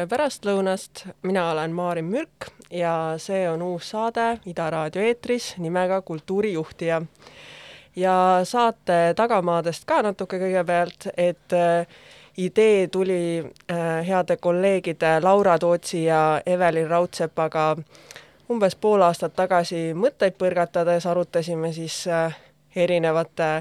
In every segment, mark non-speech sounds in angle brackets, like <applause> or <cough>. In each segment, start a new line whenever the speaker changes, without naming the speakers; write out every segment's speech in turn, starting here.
tere pärastlõunast, mina olen Maarin Mürk ja see on uus saade Ida Raadio eetris nimega Kultuurijuhtija. ja saate tagamaadest ka natuke kõigepealt, et äh, idee tuli äh, heade kolleegide Laura Tootsi ja Evelin Raudsepaga umbes pool aastat tagasi mõtteid põrgatades arutasime siis äh, erinevate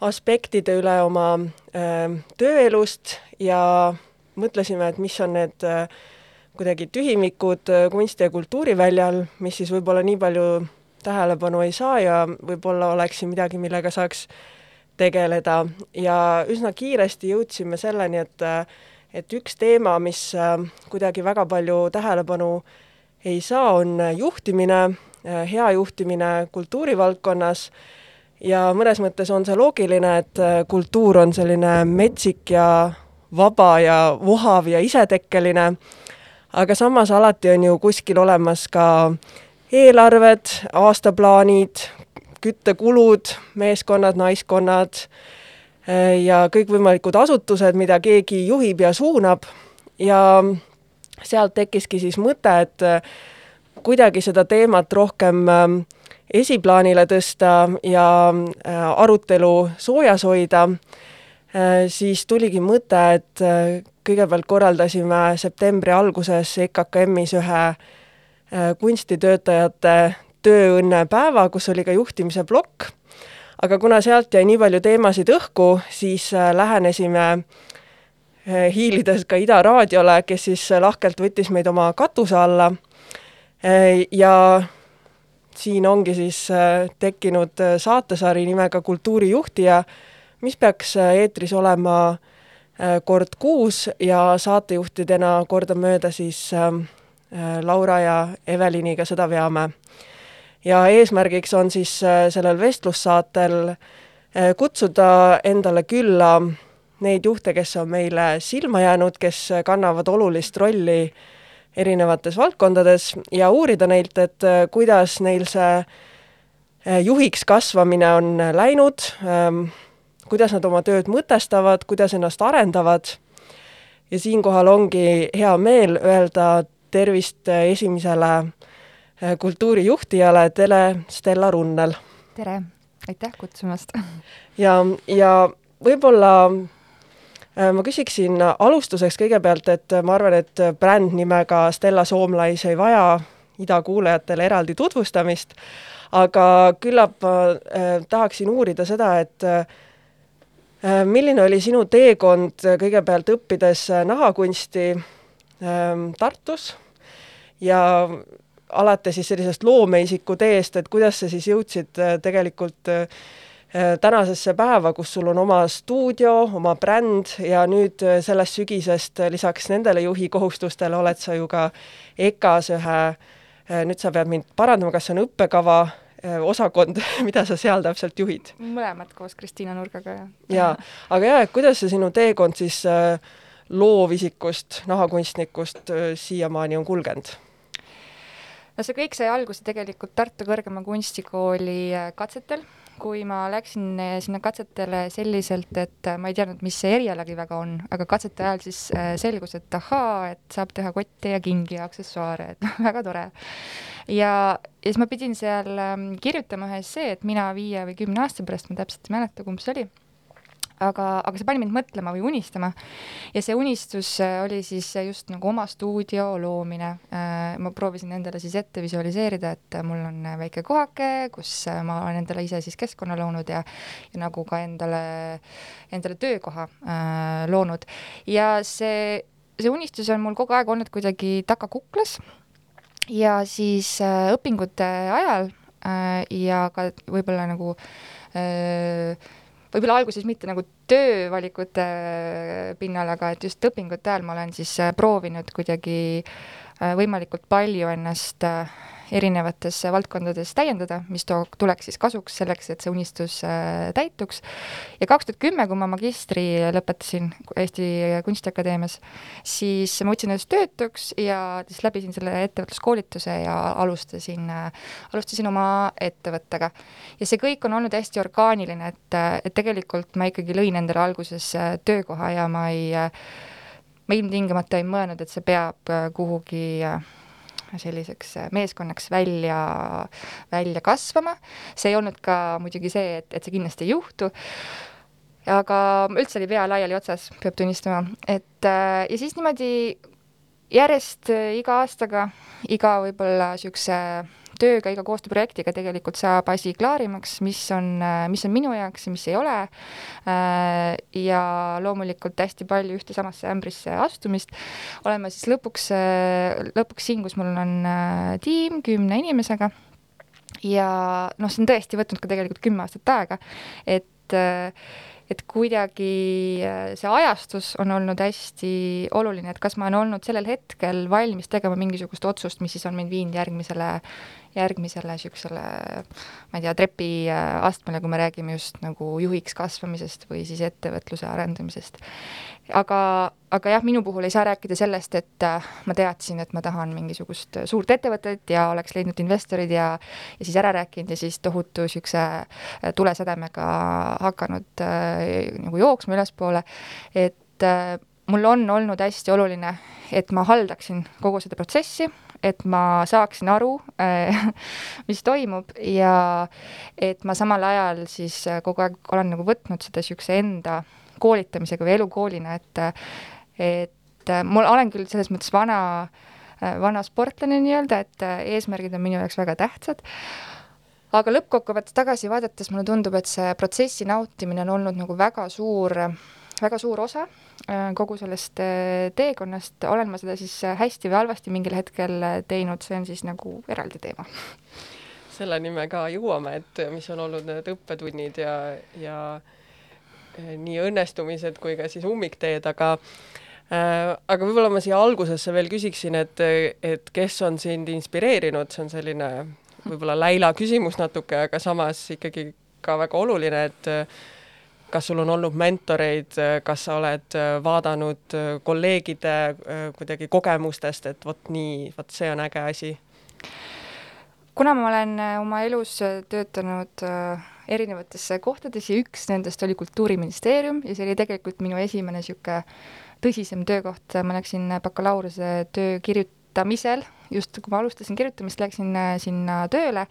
aspektide üle oma äh, tööelust ja mõtlesime, et mis on need äh, kuidagi tühimikud äh, kunsti- ja kultuuriväljal, mis siis võib-olla nii palju tähelepanu ei saa ja võib-olla oleks siin midagi, millega saaks tegeleda. Ja üsna kiiresti jõudsime selleni, et äh, et üks teema, mis kuidagi väga palju tähelepanu ei saa, on juhtimine, hea juhtimine kultuurivaldkonnas. Ja mõnes mõttes on see loogiline, et kultuur on selline metsik ja vaba ja vohav ja isetekkeline, aga samas alati on ju kuskil olemas ka eelarved, aastaplaanid, küttekulud, meeskonnad, naiskonnad eh, ja kõikvõimalikud asutused, mida keegi juhib ja suunab. Ja sealt tekkiski siis mõte, et eh, kuidagi seda teemat rohkem eh, esiplaanile tõsta ja arutelu soojas hoida siis tuligi mõte, et äh, kõigepealt korraldasime septembri alguses EKKM-is ühe äh, kunstitöötajate tööõnnepäeva, kus oli ka juhtimise plokk, aga kuna sealt jäi nii palju teemasid õhku, siis lähenesime hiilides ka Ida raadiole, kes siis lahkelt võttis meid oma katuse alla. Ja siin ongi siis tekkinud saatesari nimega Kultuurijuhtija, mis peaks äh, eetris olema äh, kord kuus ja saatejuhtidena kordamööda siis ähm, äh, Laura ja Eveliniga seda veame. ja eesmärgiks on siis sellel vestlussaatel kutsuda endale külla neid juhte, kes on meile silma jäänud, kes kannavad olulist rolli erinevates valdkondades ja uurida neilt, et kuidas neil see juhiks kasvamine on läinud, ähm, kuidas nad oma tööd mõtestavad, kuidas ennast arendavad ja siinkohal ongi hea meel öelda tervist esimesele eh, kultuurijuhtijale, Tele Stella Runnel.
tere, aitäh kutsumast! <laughs>
ja, ja võib-olla eh, ma küsiksin alustuseks kõigepealt, et ma arvan, et bränd nimega Stella Soomlais ei vaja idakuulajatele eraldi tutvustamist, aga küllap ma äh, tahaksin uurida seda, et äh, Äh, milline oli sinu teekond äh, kõigepealt õppides äh, nahakunsti ähm, Tartus ja alates siis sellisest loomeisiku teest, et kuidas sa siis jõudsid tegelikult tänasesse päeva, kus sul on oma stuudio, oma bränd ja nüüd sellest sügisest lisaks nendele juhi kohustustele oled sa ju ka EKA-s ühe, nüüd sa pead mind parandama, kas see on õppekava Äh, osakond, <laughs> mida sa seal täpselt juhid?
mõlemad koos Kristiina Nurgaga, jah.
jaa, aga jaa, et kuidas see sinu teekond siis äh, loovisikust, nahakunstnikust äh, siiamaani on kulgenud?
no see kõik sai alguse tegelikult Tartu Kõrgema Kunstikooli äh, katsetel kui ma läksin eh, sinna katsetele selliselt, et eh, ma ei teadnud, mis see erialagi väga on, aga katsete ajal siis eh, selgus, et ahaa, et saab teha kotte ja kingi ja aksessuaare, et <laughs> väga tore. ja, ja siis ma pidin seal ehm, kirjutama ühe essee, et mina viie või kümne aasta pärast, ma täpselt ei mäleta, kumb see oli aga, aga see pani mind mõtlema või unistama. ja see unistus äh, oli siis just nagu oma stuudio loomine. Äh, ma proovisin endale siis ette visualiseerida, et mul on väike kohake, kus äh, ma olen endale ise siis keskkonna loonud ja, ja nagu ka endale, endale töökoha äh, loonud. ja see, see unistus on mul kogu aeg olnud kuidagi takakuklas ja siis äh, õpingute ajal äh, ja ka võib-olla nagu äh, võib-olla alguses mitte nagu töövalikute pinnal, aga et just õpingute ajal ma olen siis äh, proovinud kuidagi äh, võimalikult palju ennast äh, erinevates valdkondades täiendada, mis too-, tuleks siis kasuks selleks, et see unistus äh, täituks. ja kaks tuhat kümme, kui ma magistri lõpetasin Eesti Kunstiakadeemias, siis ma võtsin ennast töötuks ja siis läbisin selle ettevõtluskoolituse ja alustasin äh,, alustasin oma ettevõttega. ja see kõik on olnud hästi orgaaniline, et, et tegelikult ma ikkagi lõin endale alguses äh, töökoha ja ma ei äh, ma ilmtingimata ei mõelnud, et see peab kuhugi selliseks meeskonnaks välja, välja kasvama. see ei olnud ka muidugi see, et, et see kindlasti ei juhtu aga üldse oli pea laiali otsas, peab tunnistama, et ja siis niimoodi järjest iga aastaga, iga võib-olla niisuguse tööga, iga koostööprojektiga tegelikult saab asi klaarimaks, mis on, mis on minu jaoks ja mis ei ole. ja loomulikult hästi palju ühte samasse ämbrisse astumist. olen ma siis lõpuks, lõpuks siin, kus mul on tiim kümne inimesega. ja noh, see on tõesti võtnud ka tegelikult kümme aastat aega, et et kuidagi äh, see ajastus on olnud hästi oluline, et kas ma olen olnud sellel hetkel valmis tegema mingisugust otsust, mis siis on mind viinud järgmisele, järgmisele niisugusele ma ei tea, trepiastmele, kui me räägime just nagu juhiks kasvamisest või siis ettevõtluse arendamisest. Aga, aga jah, minu puhul ei saa rääkida sellest, et äh, ma teadsin, et ma tahan mingisugust suurt ettevõtet ja oleks leidnud investorid ja ja siis ära rääkinud ja siis tohutu niisuguse äh, tulesädemega hakanud äh, nagu jooksma ülespoole, et äh, mul on olnud hästi oluline, et ma haldaksin kogu seda protsessi, et ma saaksin aru äh,, <laughs> mis toimub ja et ma samal ajal siis äh, kogu aeg olen nagu võtnud seda niisuguse enda äh, koolitamisega või elukoolina, et et mul, olen küll selles mõttes vana, vana sportlane nii-öelda, et eesmärgid on minu jaoks väga tähtsad, aga lõppkokkuvõttes tagasi vaadates mulle tundub, et see protsessi nautimine on olnud nagu väga suur, väga suur osa. äh, kogu sellest äh, teekonnast, olen ma seda siis hästi või halvasti mingil hetkel teinud, see on siis nagu eraldi teema. <laughs>
Selleni me ka jõuame, et mis on olnud need õppetunnid ja, ja nii õnnestumised kui ka siis ummikteed, aga äh, aga võib-olla ma siia algusesse veel küsiksin, et, et kes on sind inspireerinud, see on selline võib-olla läila küsimus natuke, aga samas ikkagi ka väga oluline, et kas sul on olnud mentoreid, kas sa oled vaadanud kolleegide kuidagi kogemustest, et vot nii, vot see on äge asi?
kuna ma olen oma elus töötanud äh, erinevates kohtades ja üks nendest oli Kultuuriministeerium ja see oli tegelikult minu esimene niisugune tõsisem töökoht, ma läksin bakalaureuse töö kirjutamisel, just kui ma alustasin kirjutamist, läksin äh, sinna tööle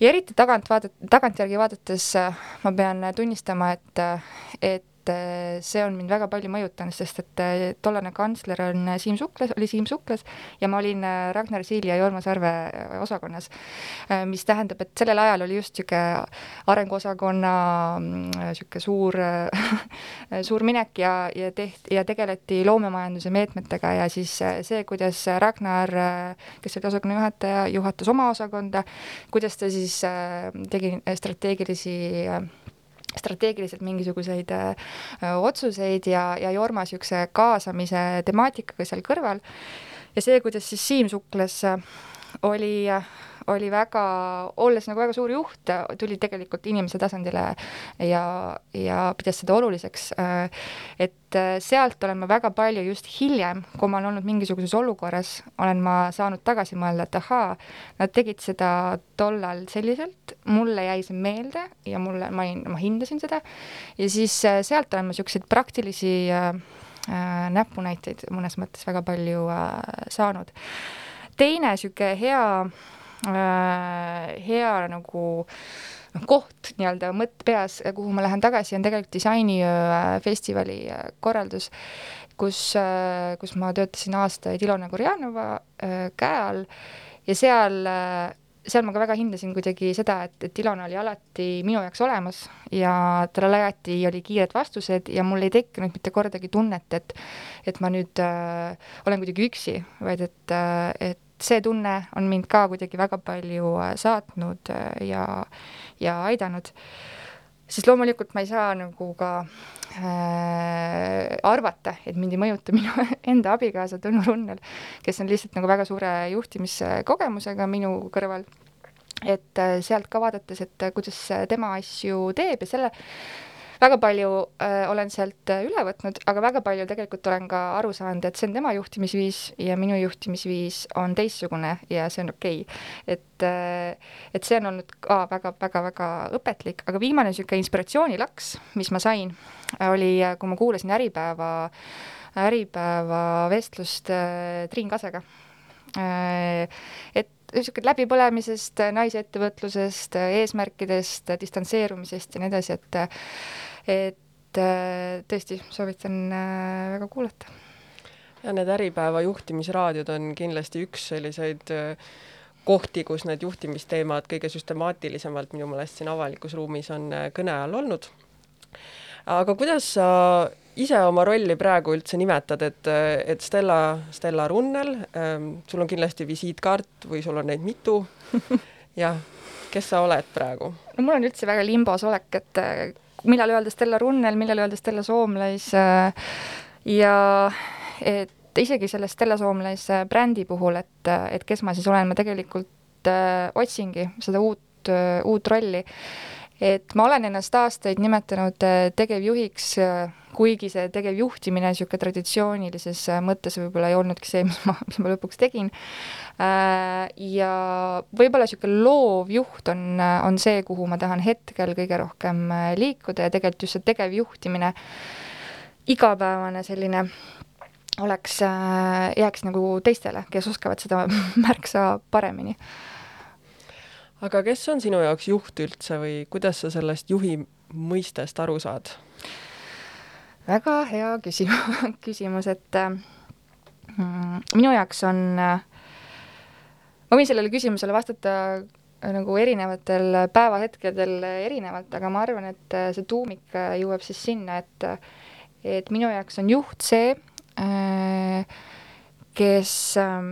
ja eriti tagant vaadat-, tagantjärgi vaadates äh, ma pean tunnistama, et, äh, et et äh, see on mind väga palju mõjutanud, sest et äh, tollane kantsler on äh, Siim Suklas, oli Siim Suklas ja ma olin Ragnar Siili ja Jorma Sarve osakonnas. mis tähendab, et sellel ajal oli just niisugune arenguosakonna niisugune mm, suur <laughs> suur minek ja, ja tehti ja tegeleti loomemajanduse meetmetega ja siis see, kuidas Ragnar, kes oli osakonna juhataja, juhatas oma osakonda, kuidas ta siis tegi strateegilisi strateegiliselt mingisuguseid äh, otsuseid ja, ja Jorma niisuguse kaasamise temaatikaga seal kõrval. ja see, kuidas siis Siim Suklas äh, oli, äh, oli väga, olles nagu väga suur juht, tuli tegelikult inimese tasandile ja, ja pidas seda oluliseks. et sealt olen ma väga palju just hiljem, kui ma olen olnud mingisuguses olukorras, olen ma saanud tagasi mõelda, et ahaa, nad tegid seda tollal selliselt, mulle jäi see meelde ja mulle, ma olin, ma hindasin seda ja siis sealt olen ma niisuguseid praktilisi äh, näpunäiteid mõnes mõttes väga palju äh, saanud. teine niisugune hea Äh, hea nagu noh, koht nii-öelda mõtt peas, kuhu ma lähen tagasi, on tegelikult disainiöö äh, festivali äh, korraldus, kus, kus ma töötasin aastaid Ilona Gurjanova käe all. Ja seal seal ma ka väga hindasin kuidagi seda, et, et Ilona oli alati minu jaoks olemas ja tal alati oli kiired vastused ja mul ei tekkinud mitte kordagi tunnet, et et ma nüüd äh, olen kuidagi üksi, vaid et äh,, et see tunne on mind ka kuidagi väga palju äh, saatnud äh, ja, ja aidanud, siis loomulikult ma ei saa nagu ka äh, arvata, et mind ei mõjuta minu <laughs> enda abikaasa Tõnu Runnel, kes on lihtsalt nagu väga suure juhtimiskogemusega minu kõrval. et äh, sealt ka vaadates, et kuidas tema asju teeb ja selle väga palju äh, olen sealt äh, üle võtnud, aga väga palju tegelikult olen ka aru saanud, et see on tema juhtimisviis ja minu juhtimisviis on teistsugune ja see on okei okay.. et äh,, et see on olnud ka väga-väga-väga õpetlik, aga viimane niisugune inspiratsioonilaks, mis ma sain, oli, kui ma kuulasin Äripäeva Äripäeva vestlust Triin Kasega. et niisugune läbipõlemisest, naisettevõtlusest, eesmärkidest, distantseerumisest ja nii edasi, et et tõesti soovitan väga kuulata.
ja need Äripäeva juhtimisraadiod on kindlasti üks selliseid kohti, kus need juhtimisteemad kõige süstemaatilisemalt minu meelest siin avalikus ruumis on kõne all olnud. aga kuidas sa ise oma rolli praegu üldse nimetad, et, et Stella, Stella Runnel ähm,, sul on kindlasti visiitkaart või sul on neid mitu. <laughs> jah, kes sa oled praegu?
no mul on üldse väga limbos olek, et äh, millal öelda Stella Runnel, millal öelda Stella Soomlais äh, ja et isegi selle Stella Soomlais äh, brändi puhul, et, et kes ma siis olen, ma tegelikult äh, otsingi seda uut äh,, uut rolli et ma olen ennast aastaid nimetanud äh, tegevjuhiks, äh, kuigi see tegevjuhtimine niisugune traditsioonilises äh, mõttes võib-olla ei olnudki see, <laughs> mis ma, mis ma lõpuks tegin. Ja võib-olla niisugune loov juht on, on see, kuhu ma tahan hetkel kõige rohkem liikuda ja tegelikult just see tegevjuhtimine, igapäevane selline oleks, jääks nagu teistele, kes oskavad seda <laughs> märksa paremini
aga kes on sinu jaoks juht üldse või kuidas sa sellest juhi mõistest aru saad?
väga hea küsimus, <laughs> küsimus, et mm, minu jaoks on äh,, ma võin sellele küsimusele vastata äh, nagu erinevatel päevahetkedel erinevalt, aga ma arvan, et äh, see tuumik äh, jõuab siis sinna, et et minu jaoks on juht see, kes äh,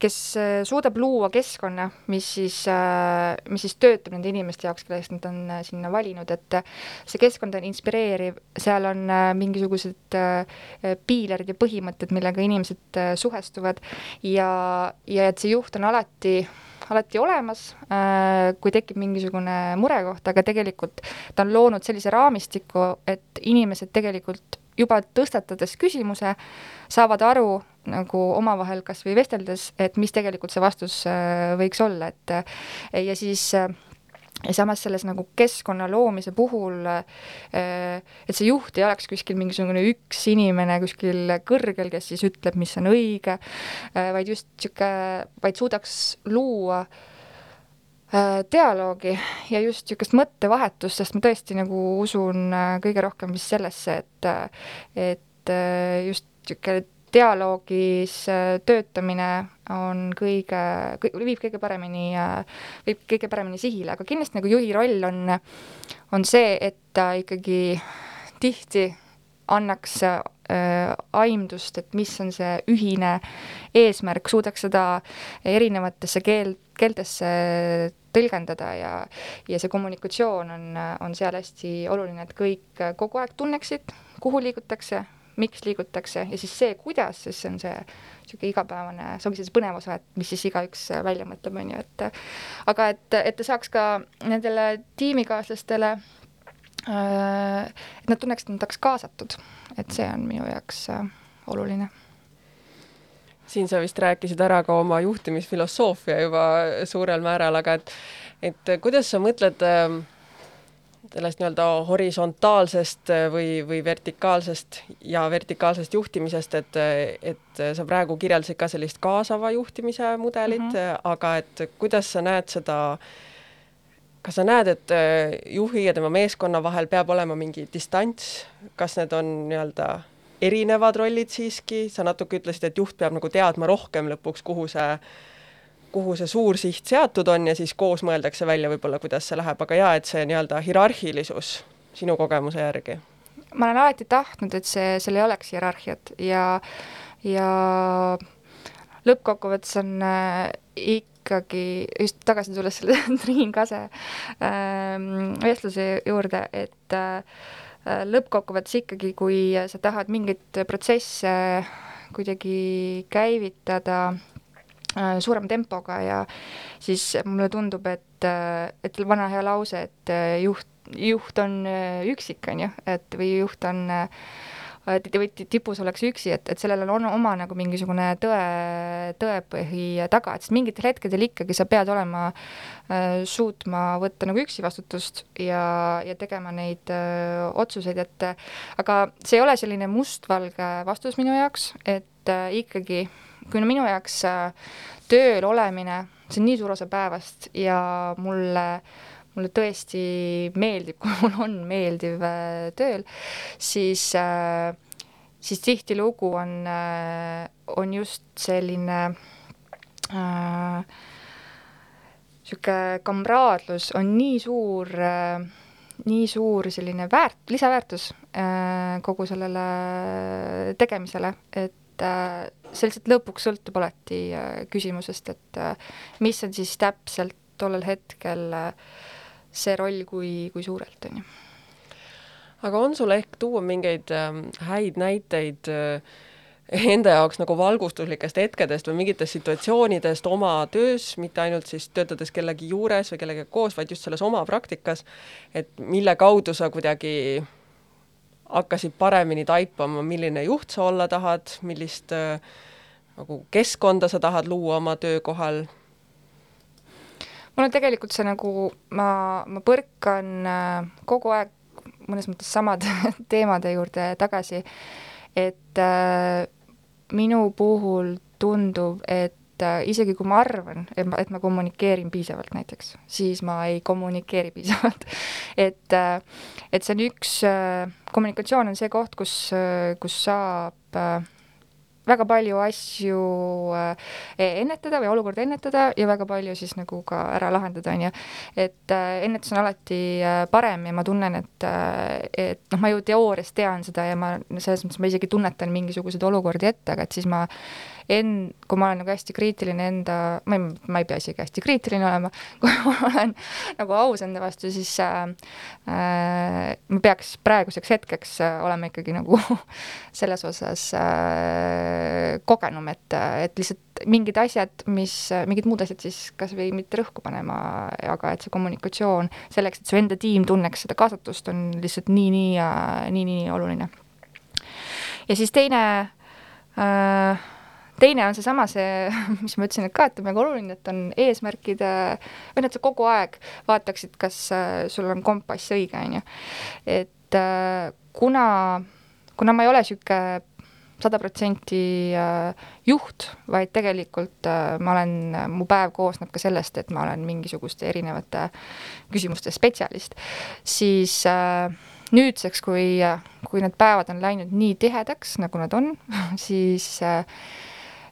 kes äh, suudab luua keskkonna, mis siis, äh, mis siis töötab nende inimeste jaoks, kellest nad on äh, sinna valinud, et see keskkond on inspireeriv, seal on mingisugused piilerid ja põhimõtted, millega inimesed suhestuvad ja, ja et see juht on alati alati olemas, kui tekib mingisugune murekoht, aga tegelikult ta on loonud sellise raamistiku, et inimesed tegelikult juba tõstatades küsimuse, saavad aru nagu omavahel kas või vesteldes, et mis tegelikult see vastus äh, võiks olla, et äh, ja siis äh, ja samas selles nagu keskkonna loomise puhul, et see juht ei oleks kuskil mingisugune üks inimene kuskil kõrgel, kes siis ütleb, mis on õige, vaid just niisugune, vaid suudaks luua dialoogi ja just niisugust mõttevahetust, sest ma tõesti nagu usun kõige rohkem vist sellesse, et et just niisugune dialoogis äh, töötamine on kõige, viib kõige paremini, äh, viib kõige paremini sihile, aga kindlasti nagu juhi roll on, on see, et ta ikkagi tihti annaks äh, aimdust, et mis on see ühine eesmärk, suudaks seda erinevatesse keel, keeltesse tõlgendada ja, ja see kommunikatsioon on, on seal hästi oluline, et kõik kogu aeg tunneksid, kuhu liigutakse, miks liigutakse ja siis see, kuidas, siis see on see niisugune igapäevane, see ongi siis põnev osa, et mis siis igaüks välja mõtleb, on ju, et aga et, et ta saaks ka nendele tiimikaaslastele äh, et nad tunneksid, et nad oleks kaasatud, et see on minu jaoks äh, oluline
siin sa vist rääkisid ära ka oma juhtimisfilosoofia juba suurel määral, aga et et kuidas sa mõtled äh, sellest nii-öelda horisontaalsest äh, või, või vertikaalsest ja vertikaalsest juhtimisest, et, et sa praegu kirjeldasid ka sellist kaasava juhtimise mudelit mm, -hmm. aga et kuidas sa näed seda, kas sa näed, et äh, juhi ja tema meeskonna vahel peab olema mingi distants, kas need on nii-öelda erinevad rollid siiski, sa natuke ütlesid, et juht peab nagu teadma rohkem lõpuks, kuhu see kuhu see suur siht seatud on ja siis koos mõeldakse välja võib-olla, kuidas see läheb, aga jaa, et see nii-öelda hierarhilisus sinu kogemuse järgi?
ma olen alati tahtnud, et see, seal ei oleks hierarhiat ja, ja lõppkokkuvõttes on äh, ikkagi, just tagasi tulles selle <laughs> Triin Kase äh, vestluse juurde, et äh, lõppkokkuvõttes ikkagi, kui sa tahad mingeid protsesse kuidagi käivitada Äh, suurema tempoga ja siis mulle tundub, et, äh, et vana hea lause, et äh, juht, juht on üksik, on ju, et või juht on või tipus ollakse üksi, et, et sellel on oma nagu mingisugune tõe, tõepõhi taga, et sest mingitel hetkedel ikkagi sa pead olema äh,, suutma võtta nagu üksi vastutust ja, ja tegema neid äh, otsuseid, et aga see ei ole selline mustvalge vastus minu jaoks, et äh, ikkagi kui no minu jaoks äh, tööl olemine, see on nii suur osa päevast ja mulle mulle tõesti meeldib, <laughs> kui mul on meeldiv äh, tööl, siis äh, siis tihtilugu on, äh, on just selline niisugune kamraadlus on nii suur nii suur selline väärt-, lisaväärtus kogu sellele tegemisele, et see lihtsalt lõpuks sõltub alati küsimusest, et mis on siis täpselt tollel hetkel äh, see roll, kui, kui suurelt, on ju.
aga on sul ehk tuua mingeid äh, häid näiteid äh, enda jaoks nagu valgustuslikest hetkedest või mingitest situatsioonidest oma töös, mitte ainult siis töötades kellegi juures või kellegagi koos, vaid just selles oma praktikas, et mille kaudu sa kuidagi hakkasid paremini taipama, milline juht sa olla tahad, millist äh, nagu keskkonda sa tahad luua oma töökohal
mul on tegelikult see nagu, ma, ma põrkan äh, kogu aeg mõnes mõttes samade <laughs> teemade juurde tagasi, et äh, minu puhul tundub, et äh, isegi kui ma arvan, et ma, et ma kommunikeerin piisavalt näiteks, siis ma ei kommunikeeri piisavalt. <laughs> Et äh,, et see on üks kommunikatsioon on see koht, kus kus saab väga palju asju äh, ennetada või olukorda ennetada ja väga palju siis nagu ka ära lahendada, on ju. et äh, ennetus on alati äh, parem ja ma tunnen, et, et noh, ma ju teoorias tean seda ja ma selles mõttes ma isegi tunnetan mingisuguseid olukordi ette, aga et siis ma en-, kui ma olen nagu hästi kriitiline enda, ma ei, ma ei pea isegi hästi kriitiline olema, <laughs> kui ma olen nagu aus enda vastu, siis äh, äh, ma peaks praeguseks hetkeks äh, olema ikkagi nagu <laughs> selles osas äh, kogenum, et, et lihtsalt mingid asjad, mis, mingid muud asjad siis kas või mitte rõhku panema, aga et see kommunikatsioon selleks, et su enda tiim tunneks seda kaasatust, on lihtsalt nii, nii ja nii, nii oluline. ja siis teine äh, teine on seesama, see, <laughs> mis ma ütlesin, et ka, et on väga oluline, et on eesmärgid või et sa kogu aeg vaataksid, kas äh, sul on kompass õige, on ju. et äh, kuna, kuna ma ei ole niisugune sada protsenti äh, juht, vaid tegelikult ma olen, mu päev koosneb ka sellest, et ma olen mingisuguste erinevate küsimuste spetsialist, siis nüüdseks, kui, kui need päevad on läinud nii tihedaks, nagu nad on, <laughs> siis äh,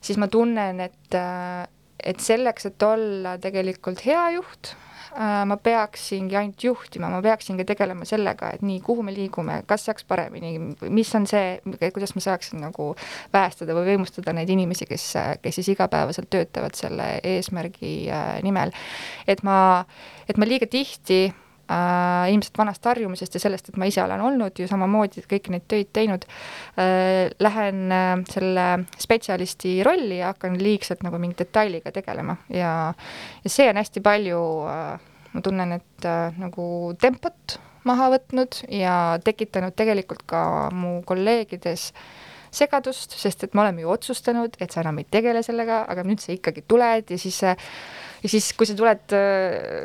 siis ma tunnen, et, äh, et selleks, et olla tegelikult hea juht, äh, ma peaksingi ainult juhtima, ma peaksingi tegelema sellega, et nii, kuhu me liigume, kas saaks paremini, mis on see, kuidas ma saaksin nagu päästada või võimustada neid inimesi, kes, kes siis igapäevaselt töötavad selle eesmärgi äh, nimel. et ma, et ma liiga tihti äh, ilmselt vanast harjumusest ja sellest, et ma ise olen olnud ju samamoodi kõiki neid töid teinud äh,, lähen äh, selle spetsialisti rolli ja hakkan liigselt nagu mingi detailiga tegelema. Ja, ja see on hästi palju äh,, ma tunnen, et äh, nagu tempot maha võtnud ja tekitanud tegelikult ka mu kolleegides segadust, sest et me oleme ju otsustanud, et sa enam ei tegele sellega, aga nüüd sa ikkagi tuled ja siis ja siis, kui sa tuled,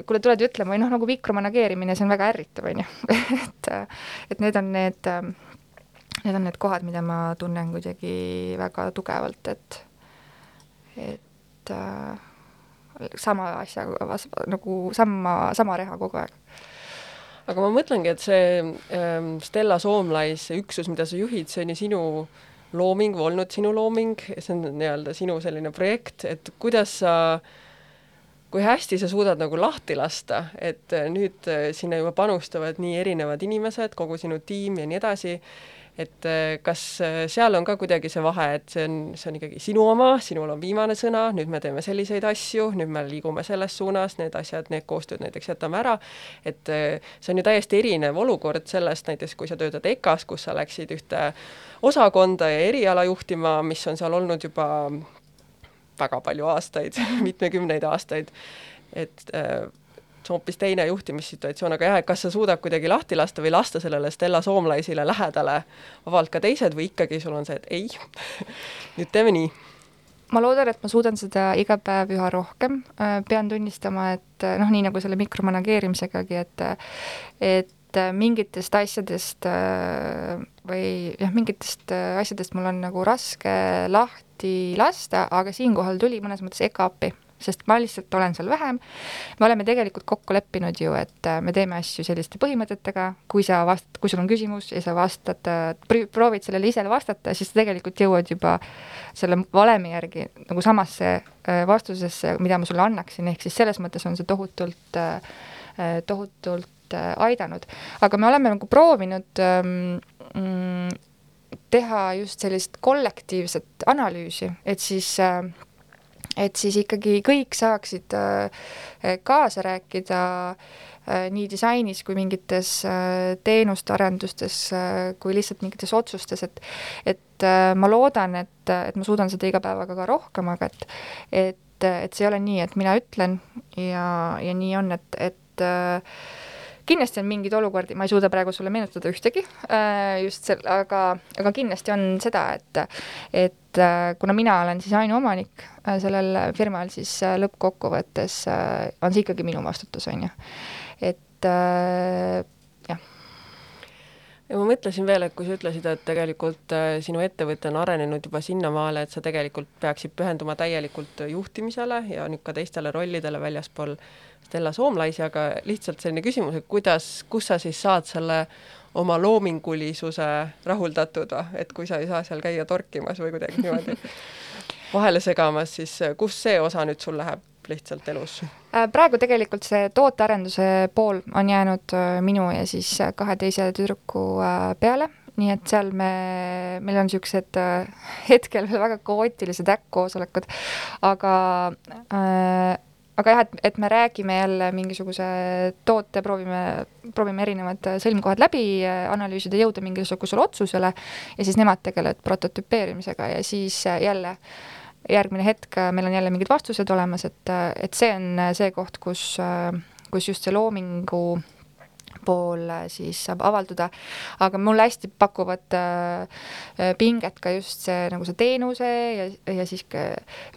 kui tuled ütlema või noh, nagu mikromanageerimine, see on väga ärritav, on ju. <laughs> Et, et need on need, need on need kohad, mida ma tunnen kuidagi väga tugevalt, et, et äh, sama asja nagu sama, sama reha kogu aeg.
Aga ma mõtlengi, et see ähm, Stella Soomlais, see üksus, mida sa juhid, see on ju sinu looming olnud sinu looming, see on nii-öelda sinu selline projekt, et kuidas sa kui hästi sa suudad nagu lahti lasta, et nüüd sinna juba panustavad nii erinevad inimesed, kogu sinu tiim ja nii edasi, et äh, kas seal on ka kuidagi see vahe, et see on, see on ikkagi sinu oma, sinul on viimane sõna, nüüd me teeme selliseid asju, nüüd me liigume selles suunas, need asjad, need koostööd näiteks jätame ära, et see on ju täiesti erinev olukord sellest näiteks, kui sa töötad EKA-s, kus sa läksid ühte osakonda ja eriala juhtima, mis on seal olnud juba väga palju aastaid <laughs> mitmekümneid aastaid, et äh, see on hoopis teine juhtimissituatsioon, aga jah, et kas sa suudad kuidagi lahti lasta või lasta sellele Stella Soomlaisile lähedale vabalt ka teised või ikkagi sul on see, et ei. <laughs> Nüüd teeme nii?
ma loodan, et ma suudan seda iga päev üha rohkem, äh, pean tunnistama, et noh, nii nagu selle mikromanageerimisegagi, et et mingitest asjadest või jah, mingitest asjadest mul on nagu raske lahti lasta, aga siinkohal tuli mõnes mõttes EKA appi sest ma lihtsalt olen seal vähem. me oleme tegelikult kokku leppinud ju, et äh, me teeme asju selliste põhimõtetega, kui sa vastad, kui sul on küsimus ja sa vastad, äh, proovid sellele ise vastata, siis sa tegelikult jõuad juba selle valemi järgi nagu samasse äh, vastusesse, mida ma sulle annaksin, ehk siis selles mõttes on see tohutult, tohutult aidanud. aga me oleme nagu proovinud ähm, mm, teha just sellist kollektiivset analüüsi, et siis äh, et siis ikkagi kõik saaksid äh, kaasa rääkida äh, nii disainis kui mingites äh, teenuste arendustes kui lihtsalt mingites otsustes, et et ma loodan, et, et ma suudan seda iga päevaga ka rohkem, aga et et, et see ei ole nii, et mina ütlen ja, ja nii on, et, et kindlasti on mingeid olukordi, ma ei suuda praegu sulle meenutada ühtegi just sel-, aga, aga kindlasti on seda, et et äh, kuna mina olen siis ainuomanik äh, sellel firmal, siis äh, lõppkokkuvõttes on see ikkagi minu vastutus, on ju. et
ja ma mõtlesin veel, et kui sa ütlesid, et tegelikult sinu ettevõte on arenenud juba sinnamaale, et sa tegelikult peaksid pühenduma täielikult juhtimisele ja nüüd ka teistele rollidele väljaspool Stella Soomlaisi, aga lihtsalt selline küsimus, et kuidas, kus sa siis saad selle oma loomingulisuse rahuldatud et kui sa ei saa seal käia torkimas või kuidagi niimoodi <laughs> vahele segamas, siis kus see osa nüüd sul läheb lihtsalt elus?
Äh, praegu tegelikult see tootearenduse pool on jäänud äh, minu ja siis äh, kahe teise tüdruku peale, nii et seal me, meil on niisugused <laughs> hetkel veel väga kaootilised äkkkoosolekud, aga äh, aga jah, et, et me räägime jälle mingisuguse toote, proovime, proovime erinevad sõlmkohad läbi analüüsida, jõuda mingisugusele otsusele. Ja siis nemad tegelevad prototüpeerimisega ja siis jälle järgmine hetk meil on jälle mingid vastused olemas, et, et see on see koht, kus, kus just see loomingu pool siis saab avalduda, aga mulle hästi pakuvad äh, pinget ka just see nagu see teenuse ja, ja siis ka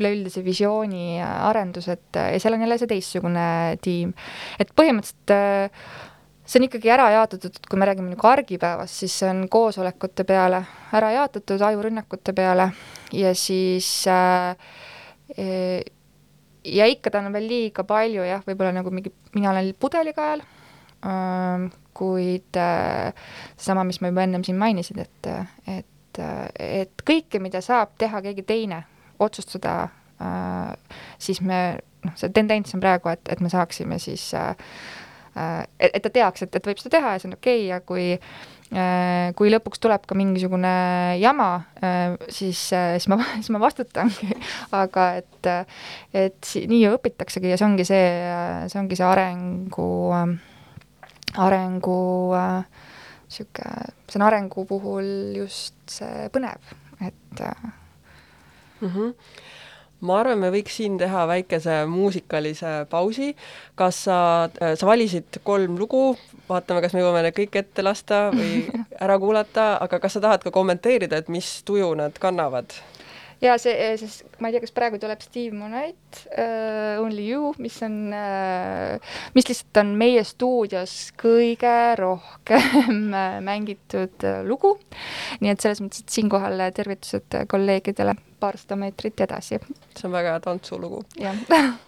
üleüldise visiooni arendus, et ja seal on jälle see teistsugune tiim. et põhimõtteliselt äh, see on ikkagi ära jaotatud, kui me räägime nagu argipäevast, siis see on koosolekute peale ära jaotatud, ajurünnakute peale ja siis äh, ja ikka ta on veel liiga palju jah, võib-olla nagu mingi, mina olen pudelikael kuid sama, mis ma juba ennem siin mainisin, et, et, et kõike, mida saab teha keegi teine, otsustada, siis me, noh, see tendents on praegu, et, et me saaksime siis, et, et ta teaks, et, et võib seda teha ja see on okei okay, ja kui kui lõpuks tuleb ka mingisugune jama, siis, siis ma, <laughs> siis ma vastutangi, <laughs> aga et, et nii ju õpitaksegi ja see ongi see, see ongi see arengu äh, arengu äh,, see on arengu puhul just see põnev, et äh,
mm. -hmm ma arvan, me võiks siin teha väikese muusikalise pausi. kas sa, äh, sa valisid kolm lugu, vaatame, kas me jõuame need kõik ette lasta või <laughs> ära kuulata, aga kas sa tahad ka kommenteerida, et mis tuju nad kannavad?
Ja see, eh, siis ma ei tea, kas praegu tuleb Steve Monite uh, Only You, mis on uh,, mis lihtsalt on meie stuudios kõige rohkem <laughs> mängitud lugu. nii et selles mõttes, et siinkohal tervitused kolleegidele paarsada meetrit edasi.
see on väga hea tantsulugu.
jah <laughs>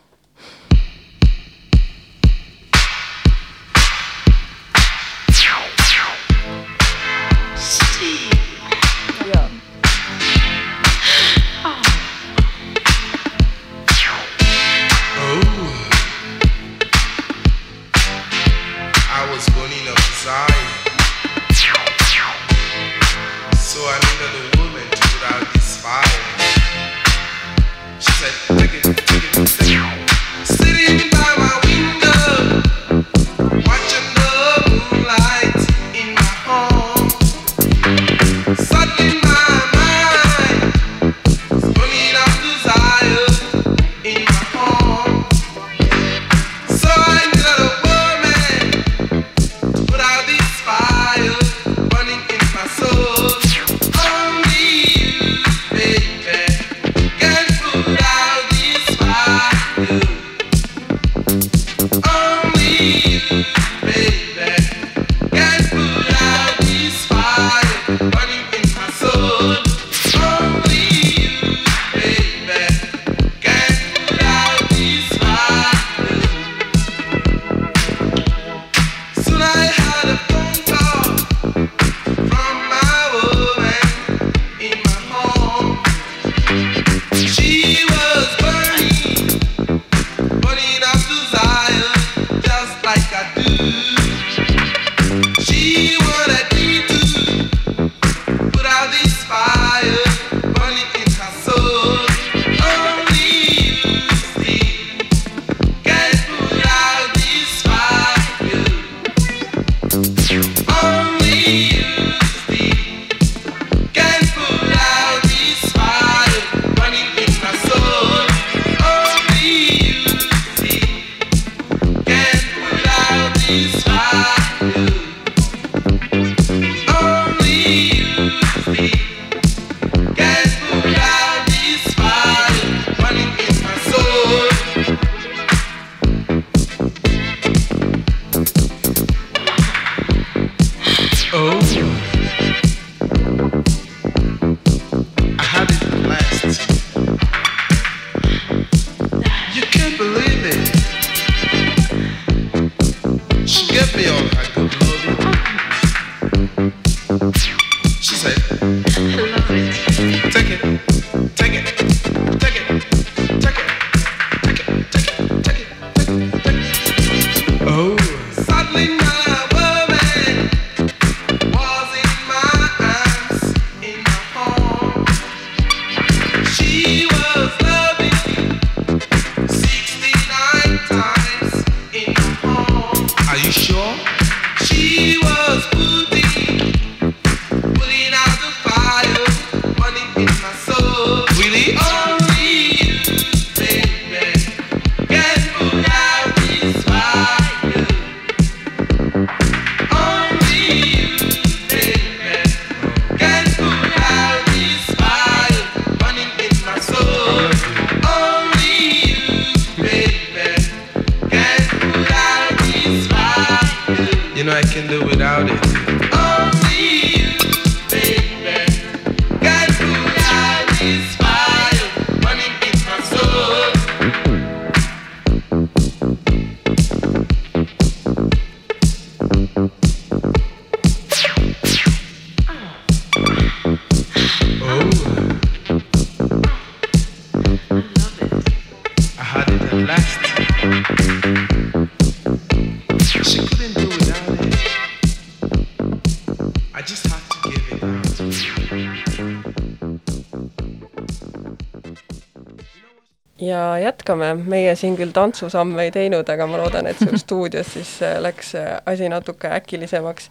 ja jätkame, meie siin küll tantsusamme ei teinud, aga ma loodan, et seal <laughs> stuudios siis äh, läks äh, asi natuke äkilisemaks.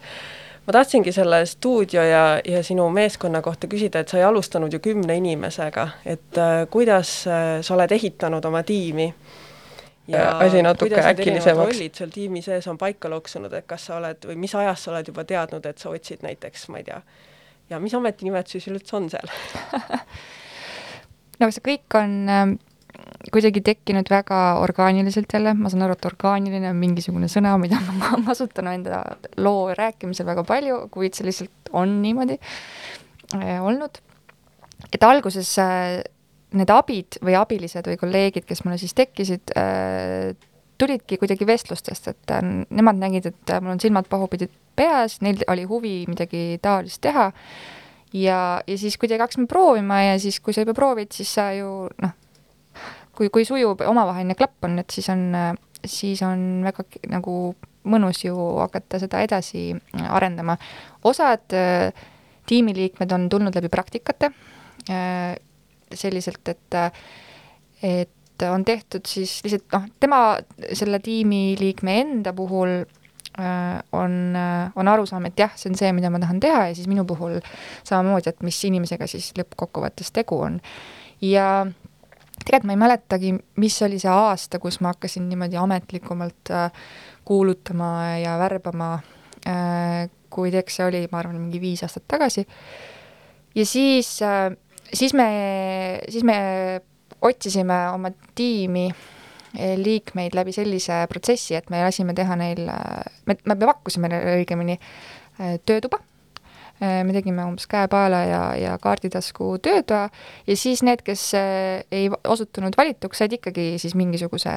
ma tahtsingi selle stuudio ja, ja sinu meeskonna kohta küsida, et sa ei alustanud ju kümne inimesega, et äh, kuidas äh, sa oled ehitanud oma tiimi? ja asi natuke äkilisemaks. rollid seal tiimi sees on paika loksunud, et kas sa oled või mis ajast sa oled juba teadnud, et sa otsid näiteks, ma ei tea, ja mis ametinimetus siis üldse on seal <laughs>
no see kõik on ähm, kuidagi tekkinud väga orgaaniliselt jälle, ma saan aru, et orgaaniline on mingisugune sõna, mida ma kasutan enda loo rääkimisel väga palju, kuid see lihtsalt on niimoodi äh, olnud. et alguses äh, need abid või abilised või kolleegid, kes mulle siis tekkisid äh,, tulidki kuidagi vestlustest, et nemad nägid, et mul on silmad pahupidi peas, neil oli huvi midagi taolist teha ja, ja siis kuidagi hakkasime proovima ja siis, kui sa juba proovid, siis sa ju noh, kui, kui sujuv omavaheline klapp on, et siis on, siis on väga nagu mõnus ju hakata seda edasi arendama. osad äh, tiimiliikmed on tulnud läbi praktikate äh, selliselt, et, et on tehtud siis lihtsalt noh, tema, selle tiimiliikme enda puhul äh, on, on arusaam, et jah, see on see, mida ma tahan teha ja siis minu puhul samamoodi, et mis inimesega siis lõppkokkuvõttes tegu on. ja tegelikult ma ei mäletagi, mis oli see aasta, kus ma hakkasin niimoodi ametlikumalt äh, kuulutama ja värbama äh,, kuid eks see oli, ma arvan, mingi viis aastat tagasi. ja siis äh,, siis me, siis me otsisime oma tiimi äh, liikmeid läbi sellise protsessi, et me lasime teha neil, me, me pakkusime neile õigemini töötuba me tegime umbes käepaela ja, ja kaarditasku töötoa ja siis need, kes äh, ei osutunud valituks, said ikkagi siis mingisuguse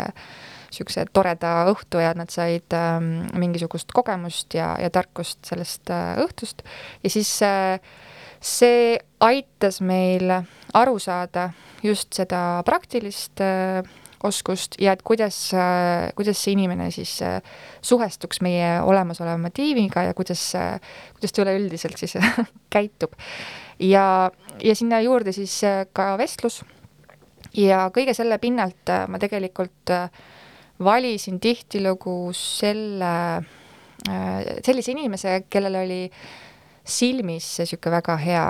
niisuguse toreda õhtu ja nad said ähm, mingisugust kogemust ja, ja tarkust sellest äh, õhtust. Ja siis äh, see aitas meil aru saada just seda praktilist äh, oskust ja et kuidas, kuidas see inimene siis äh, suhestuks meie olemasoleva tiimiga ja kuidas, kuidas ta üleüldiselt siis <laughs> käitub. ja, ja sinna juurde siis äh, ka vestlus ja kõige selle pinnalt äh, ma tegelikult valisin tihtilugu selle, sellise inimese, kellel oli silmis niisugune väga hea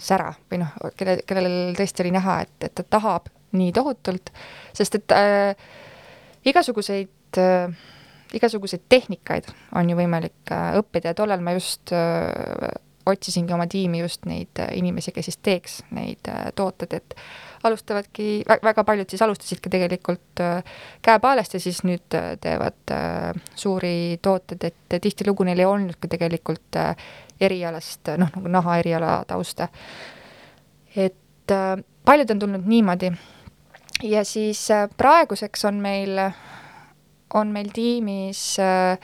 sära või noh, kelle, kellel tõesti oli näha, et, et ta tahab nii tohutult, sest et äh, igasuguseid äh, igasuguseid tehnikaid on ju võimalik äh, õppida ja tollal ma just äh, otsisingi oma tiimi just neid äh, inimesi, kes siis teeks neid äh, tooteid, et alustavadki, väga paljud siis alustasidki tegelikult äh, käepaelast ja siis nüüd äh, teevad äh, suuri tooteid, et tihtilugu neil ei olnudki tegelikult erialast, noh, nagu naha eriala tausta. et paljud on tulnud niimoodi ja siis äh, praeguseks on meil, on meil tiimis äh,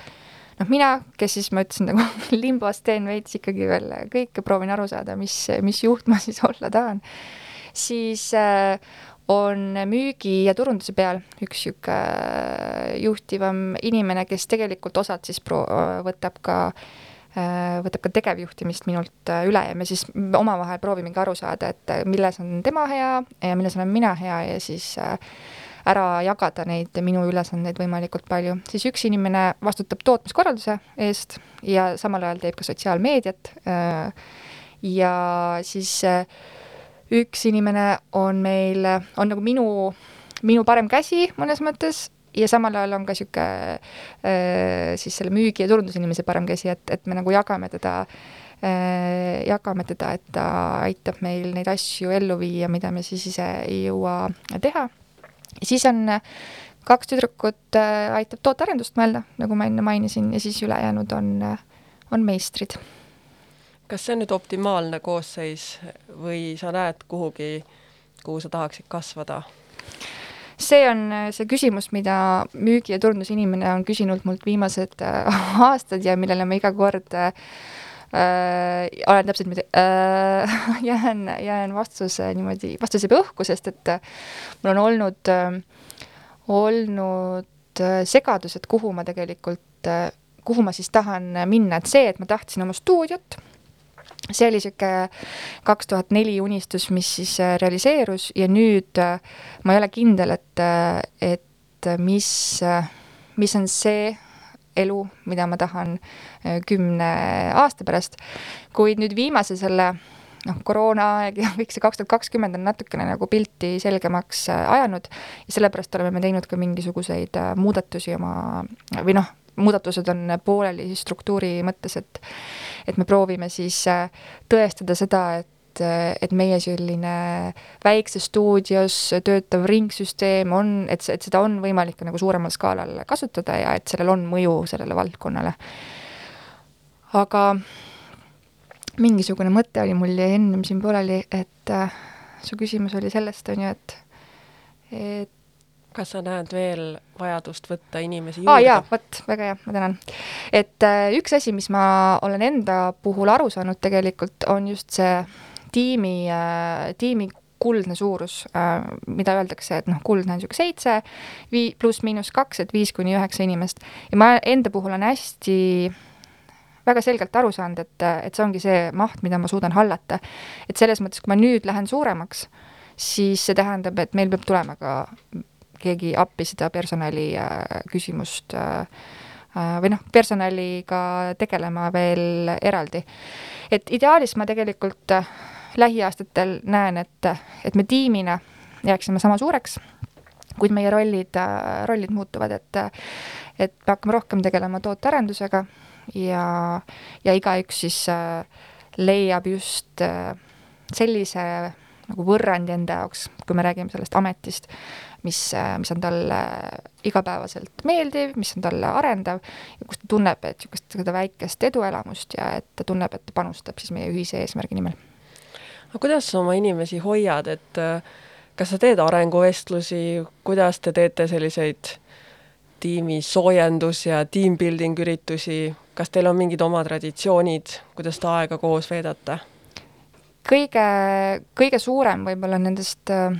noh, mina, kes siis ma ütlesin nagu <laughs> limbos teen veits ikkagi veel kõike, proovin aru saada, mis, mis juht ma <laughs> siis olla tahan, siis äh, on müügi ja turunduse peal üks niisugune juhtivam inimene, kes tegelikult osad siis pro-, võtab ka Äh, võtab ka tegevjuhtimist minult äh, üle ja me siis omavahel proovimegi aru saada, et äh, milles on tema hea ja milles olen mina hea ja siis ära jagada neid minu ülesandeid võimalikult palju. siis üks inimene vastutab tootmiskorralduse eest ja samal ajal teeb ka sotsiaalmeediat ja siis üks inimene on meil, on nagu minu, minu parem käsi mõnes mõttes ja samal ajal on ka niisugune äh, siis selle müügi- ja turundusinimese parem käsi, et, et me nagu jagame teda äh,, jagame teda, et ta aitab meil neid asju ellu viia, mida me siis ise ei jõua teha. siis on kaks tüdrukut äh, aitab tootearendust mõelda, nagu ma enne mainisin, ja siis ülejäänud on, on meistrid.
kas see on nüüd optimaalne koosseis või sa näed kuhugi, kuhu sa tahaksid kasvada?
See on äh, see küsimus, mida müügi- ja turundusinimene on küsinud mult viimased äh, <laughs> aastad ja millele ma iga kord äh, äh, olen täpselt niimoodi äh, <laughs> jään, jään vastuse niimoodi, vastus jääb õhku, sest et äh, mul on olnud äh,, olnud äh, segadus, et kuhu ma tegelikult äh,, kuhu ma siis tahan minna, et see, et ma tahtsin oma stuudiot see oli niisugune kaks tuhat neli unistus, mis siis äh, realiseerus ja nüüd äh, ma ei ole kindel, et, äh, et mis, mis on see elu, mida ma tahan kümne aasta pärast, kuid nüüd viimase selle noh, koroonaaeg ja <laughs> kõik see kaks tuhat kakskümmend on natukene nagu pilti selgemaks ajanud ja sellepärast oleme me teinud ka mingisuguseid muudatusi oma või noh, muudatused on pooleli struktuuri mõttes, et et me proovime siis äh, tõestada seda, et äh, et meie selline väikses stuudios töötav ringsüsteem on, et, et seda on võimalik ka nagu suuremal skaalal kasutada ja et sellel on mõju sellele valdkonnale. aga mingisugune mõte oli mul jäi ennem siin pooleli, et äh, su küsimus oli sellest, on ju, et et
kas sa näed veel vajadust võtta inimesi juurde
ah,? jaa, vot, väga hea, ma tänan. et äh, üks asi, mis ma olen enda puhul aru saanud tegelikult, on just see tiimi äh,, tiimi kuldne suurus äh,, mida öeldakse, et noh, kuldne on niisugune seitse, vii-, pluss-miinus kaks, et viis kuni üheksa inimest. ja ma enda puhul olen hästi väga selgelt aru saanud, et, et see ongi see maht, mida ma suudan hallata. et selles mõttes, kui ma nüüd lähen suuremaks, siis see tähendab, et meil peab tulema ka keegi appi seda personali äh, küsimust äh, äh, või noh, personaliga tegelema veel eraldi. et ideaalis ma tegelikult lähiaastatel näen, et, et me tiimina jääksime sama suureks, kuid meie rollid, rollid muutuvad, et et me hakkame rohkem tegelema tootearendusega ja, ja igaüks siis leiab just sellise nagu võrrandi enda jaoks, kui me räägime sellest ametist, mis, mis on talle igapäevaselt meeldiv, mis on talle arendav ja kus ta tunneb, et niisugust seda väikest eduelamust ja et ta tunneb, et ta panustab siis meie ühise eesmärgi nimel.
no kuidas sa oma inimesi hoiad, et äh, kas sa teed arenguvestlusi, kuidas te teete selliseid tiimi soojendus- ja team building üritusi, kas teil on mingid oma traditsioonid, kuidas te aega koos veedate?
kõige, kõige suurem võib-olla nendest äh,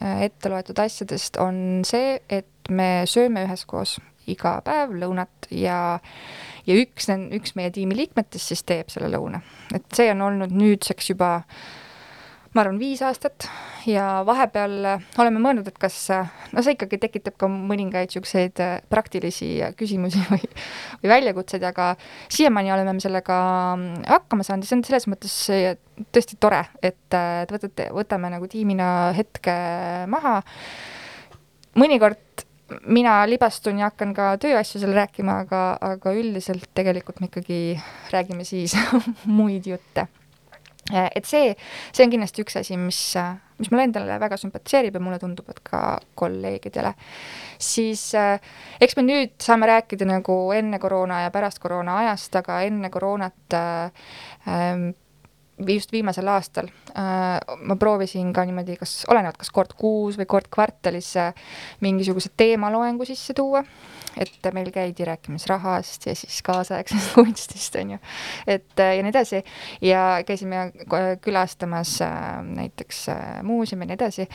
Äh, ette loetud asjadest on see, et me sööme üheskoos iga päev lõunat ja ja üks, üks meie tiimi liikmetest siis teeb selle lõuna. et see on olnud nüüdseks juba ma arvan, viis aastat ja vahepeal oleme mõelnud, et kas, no see ikkagi tekitab ka mõningaid niisuguseid praktilisi küsimusi <laughs> või, või väljakutseid, aga siiamaani oleme me sellega hakkama saanud ja see on selles mõttes tõesti tore, et, et võtate, võtame nagu tiimina hetke maha. mõnikord mina libastun ja hakkan ka tööasju seal rääkima, aga, aga üldiselt tegelikult me ikkagi räägime siis <laughs> muid jutte Äh, et see, see on kindlasti üks asi, mis, mis mulle endale väga sümpatiseerib ja mulle tundub, et ka kolleegidele. siis äh, eks me nüüd saame rääkida nagu enne koroona ja pärast koroona ajast, aga enne koroonat äh, ähm, just viimasel aastal äh, ma proovisin ka niimoodi, kas olenevalt, kas kord kuus või kord kvartalis äh, mingisuguse teemaloengu sisse tuua, et meil käidi rääkimas rahast ja siis kaasaegsest <laughs> kunstist, on ju, et äh, ja nii edasi, ja käisime külastamas äh, näiteks äh, muuseumi ja nii edasi,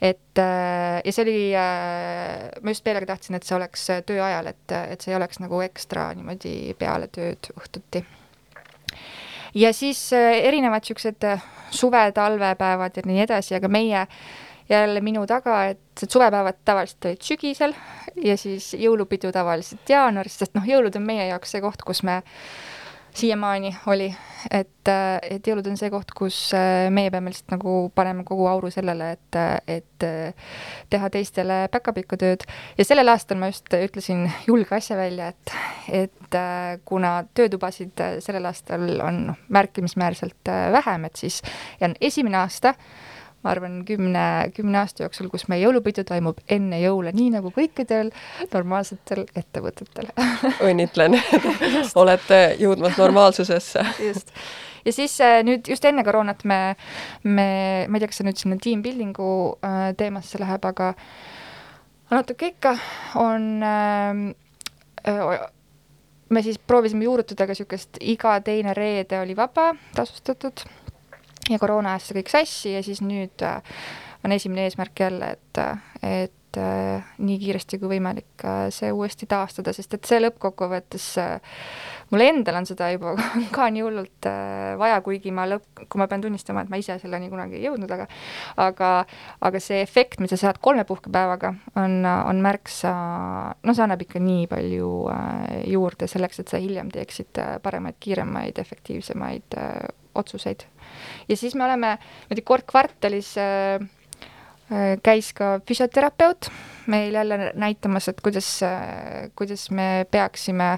et äh, ja see oli äh,, ma just meelega tahtsin, et see oleks töö ajal, et, et see ei oleks nagu ekstra niimoodi peale tööd õhtuti ja siis äh, erinevad niisugused äh, suve-talvepäevad ja nii edasi, aga meie jälle minu taga, et suvepäevad tavaliselt olid sügisel ja siis jõulupidu tavaliselt jaanuaris, sest noh, jõulud on meie jaoks see koht, kus me siiamaani oli, et, et jõulud on see koht, kus äh, meie peame lihtsalt nagu panema kogu auru sellele, et, et äh, teha teistele päkapikku tööd. ja sellel aastal ma just ütlesin julge asja välja, et, et äh, kuna töötubasid sellel aastal on noh, märkimisväärselt vähem, et siis ja on esimene aasta, ma arvan, kümne, kümne aasta jooksul, kus meie jõulupidu toimub enne jõule, nii nagu kõikidel normaalsetel ettevõtetel
õnnitlen olete jõudmas normaalsusesse.
just. ja siis äh, nüüd just enne koroonat me, me, ma ei tea, kas see nüüd sinna team building'u äh, teemasse läheb, aga natuke ikka on äh, äh, me siis proovisime juurutada ka niisugust iga teine reede oli vaba, tasustatud ja koroona ajas see kõik sassi ja siis nüüd äh, on esimene eesmärk jälle, et, et äh, nii kiiresti kui võimalik äh, see uuesti taastada, sest et see lõppkokkuvõttes mul endal on seda juba <laughs> ka nii hullult vaja, kuigi ma lõpp, kui ma pean tunnistama, et ma ise selleni kunagi ei jõudnud, aga aga, aga see efekt, mida sa saad kolme puhkepäevaga, on, on märksa, no see annab ikka nii palju juurde selleks, et sa hiljem teeksid paremaid, kiiremaid, efektiivsemaid otsuseid. Ja siis me oleme niimoodi kord kvartalis äh, äh, käis ka füsioterapeut meil jälle näitamas, et kuidas, äh, kuidas me peaksime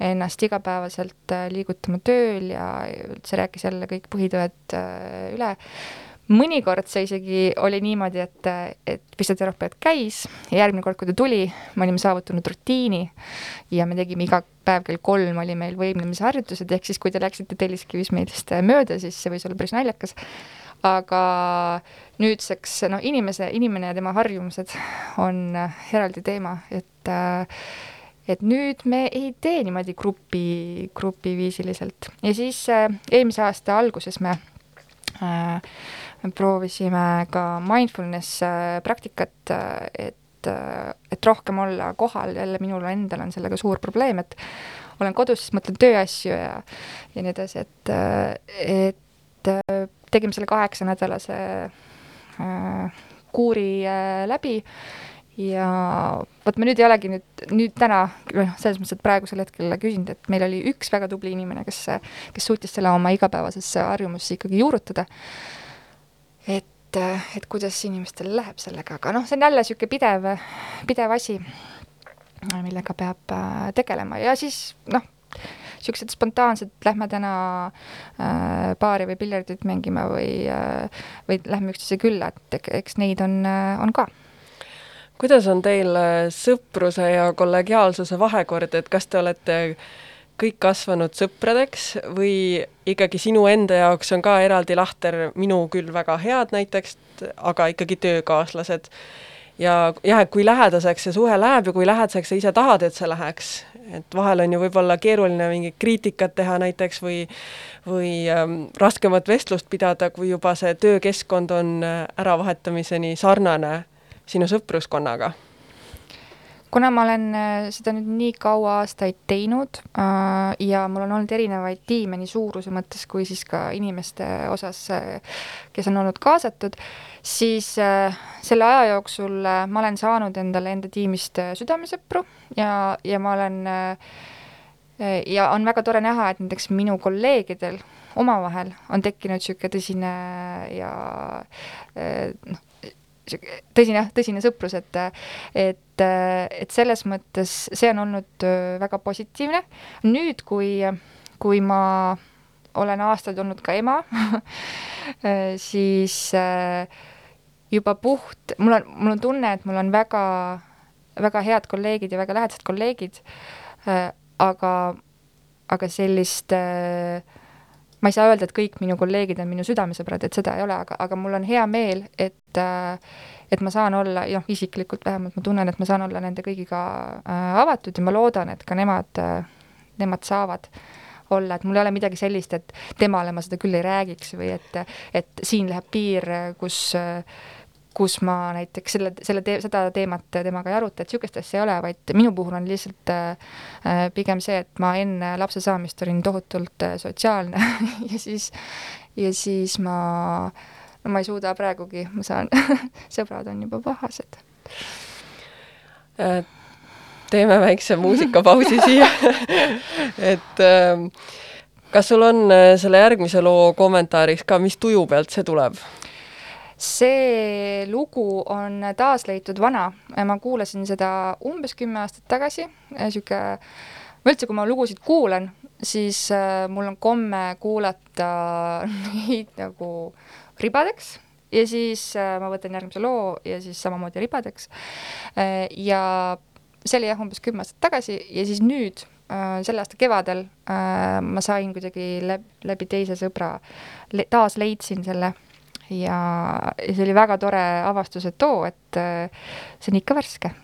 ennast igapäevaselt äh, liigutama tööl ja üldse rääkis jälle kõik põhitõed üle mõnikord see isegi oli niimoodi, et, et füsioterapeut käis ja järgmine kord, kui ta tuli, me olime saavutanud rutiini ja me tegime iga päev kell kolm oli meil võimlemisharjutused, ehk siis kui te läksite Telliskivis meist mööda, siis see võis olla päris naljakas. aga nüüdseks noh, inimese, inimene ja tema harjumused on eraldi teema, et et nüüd me ei tee niimoodi grupi, grupiviisiliselt ja siis eelmise aasta alguses me äh, proovisime ka mindfulness äh, praktikat, äh, et, äh, et rohkem olla kohal, jälle minul endal on sellega suur probleem, et olen kodus, siis mõtlen tööasju ja, ja nii edasi, et, et tegime selle kaheksanädalase äh, kuuri äh, läbi. Ja vot me nüüd ei olegi nüüd, nüüd täna, noh, selles mõttes, et praegusel hetkel küsinud, et meil oli üks väga tubli inimene, kes, kes suutis selle oma igapäevasesse harjumusse ikkagi juurutada et, et kuidas inimestel läheb sellega, aga noh, see on jälle niisugune pidev, pidev asi, millega peab äh, tegelema. Ja siis noh, niisugused spontaansed, lähme täna äh, baari või piljardit mängima või äh,, või lähme üksteise külla, et eks neid on, äh, on ka.
Kuidas on teil äh, sõpruse ja kollegiaalsuse vahekord, et kas te olete kõik kasvanud sõpradeks või ikkagi sinu enda jaoks on ka eraldi lahter, minu küll väga head näiteks, aga ikkagi töökaaslased. ja jah, et kui lähedaseks see suhe läheb ja kui lähedaseks sa ise tahad, et see läheks, et vahel on ju võib-olla keeruline mingit kriitikat teha näiteks või või ähm, raskemat vestlust pidada, kui juba see töökeskkond on äh, äravahetamiseni sarnane sinu sõpruskonnaga
kuna ma olen äh, seda nüüd nii kaua aastaid teinud äh, ja mul on olnud erinevaid tiime nii suuruse mõttes kui siis ka inimeste osas, äh, kes on olnud kaasatud, siis selle aja jooksul ma olen saanud endale enda tiimist südamesõpru ja, ja ma olen ja on väga tore näha, et näiteks minu kolleegidel omavahel on tekkinud niisugune tõsine ja noh, tõsine, tõsine sõprus, et et, et selles mõttes see on olnud äh, väga positiivne. nüüd, kui, kui ma olen aastaid olnud ka ema <laughs> äh, siis äh, juba puht, mul on, mul on tunne, et mul on väga, väga head kolleegid ja väga lähedased kolleegid, aga, aga sellist ma ei saa öelda, et kõik minu kolleegid on minu südamesõbrad, et seda ei ole, aga, aga mul on hea meel, et et ma saan olla, noh, isiklikult vähemalt ma tunnen, et ma saan olla nende kõigiga äh, avatud ja ma loodan, et ka nemad äh,, nemad saavad olla, et mul ei ole midagi sellist, et temale ma seda küll ei räägiks või et, et siin läheb piir, kus kus ma näiteks selle, selle tee-, seda teemat temaga ei aruta, et niisugust asja ei ole, vaid minu puhul on lihtsalt äh, pigem see, et ma enne lapse saamist olin tohutult äh, sotsiaalne <laughs> ja siis, ja siis ma äh, no ma ei suuda praegugi, ma saan <laughs> sõbrad on juba pahased.
Äh, teeme väikse muusikapausi <laughs> siia et ähm, kas sul on äh, selle järgmise loo kommentaariks ka, mis tuju pealt see tuleb?
See lugu on taasleitud vana, ma kuulasin seda umbes kümme aastat tagasi, niisugune, ma üldse, kui ma lugusid kuulan, siis äh, mul on komme kuulata <laughs> neid nagu ribadeks. Ja siis äh, ma võtan järgmise loo ja siis samamoodi ribadeks. Äh,. ja see oli jah, umbes kümme aastat tagasi. Ja siis nüüd selle aasta kevadel ma sain kuidagi läbi, läbi teise sõbra taas leidsin selle ja, ja see oli väga tore avastus, et oo, et äh, see on ikka värske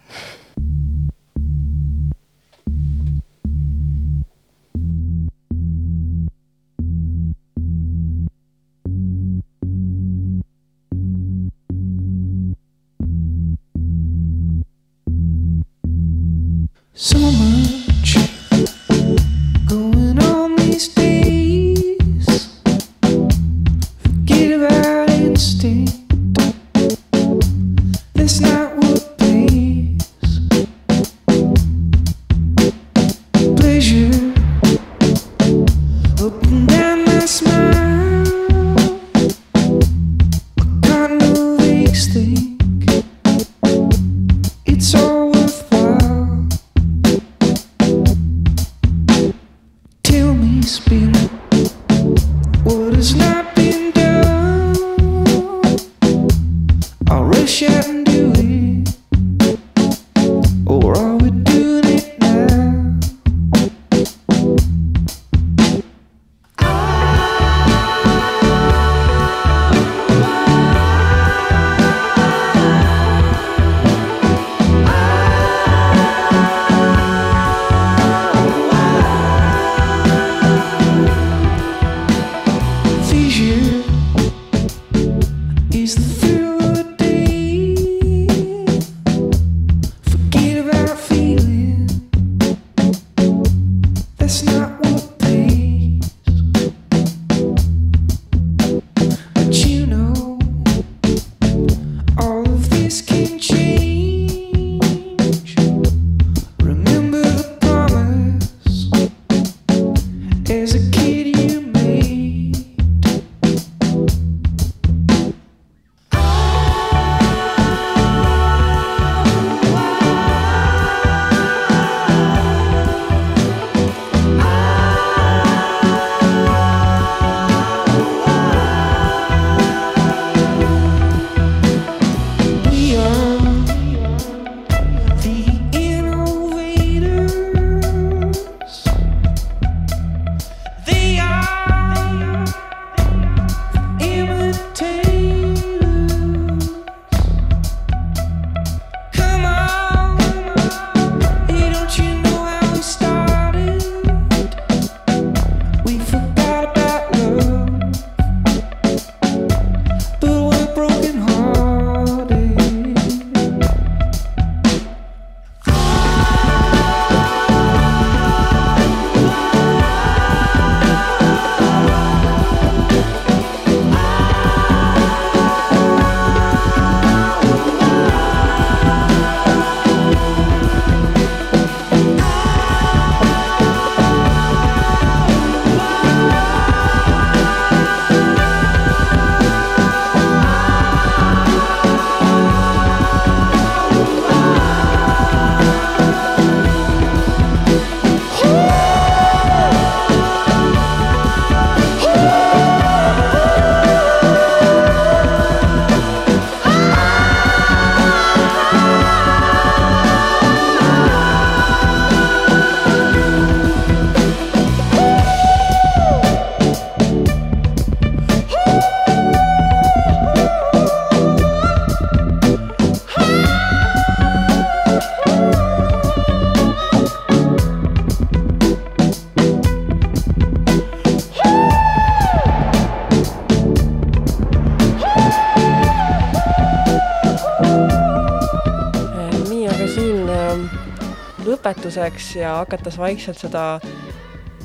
lõpetuseks ja hakates vaikselt seda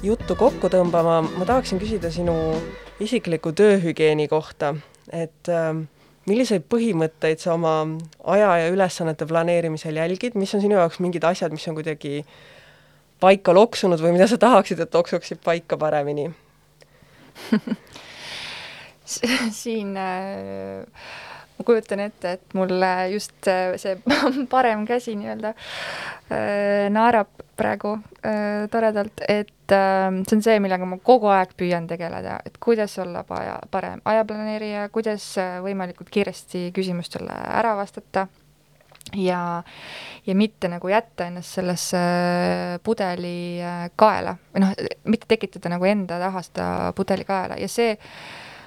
juttu kokku tõmbama, ma tahaksin küsida sinu isikliku tööhügieeni kohta, et ähm, milliseid põhimõtteid sa oma aja ja ülesannete planeerimisel jälgid, mis on sinu jaoks mingid asjad, mis on kuidagi paika loksunud või mida sa tahaksid, et loksuksid paika paremini? <laughs>
siin äh, ma kujutan ette, et mulle just see <laughs> parem käsi nii-öelda äh, naerab praegu äh, toredalt, et äh, see on see, millega ma kogu aeg püüan tegeleda, et kuidas olla paja, parem ajaplaneerija, kuidas võimalikult kiiresti küsimustele ära vastata ja, ja mitte nagu jätta ennast sellesse pudeli kaela või noh, mitte tekitada nagu enda taha seda pudelikaela ja see,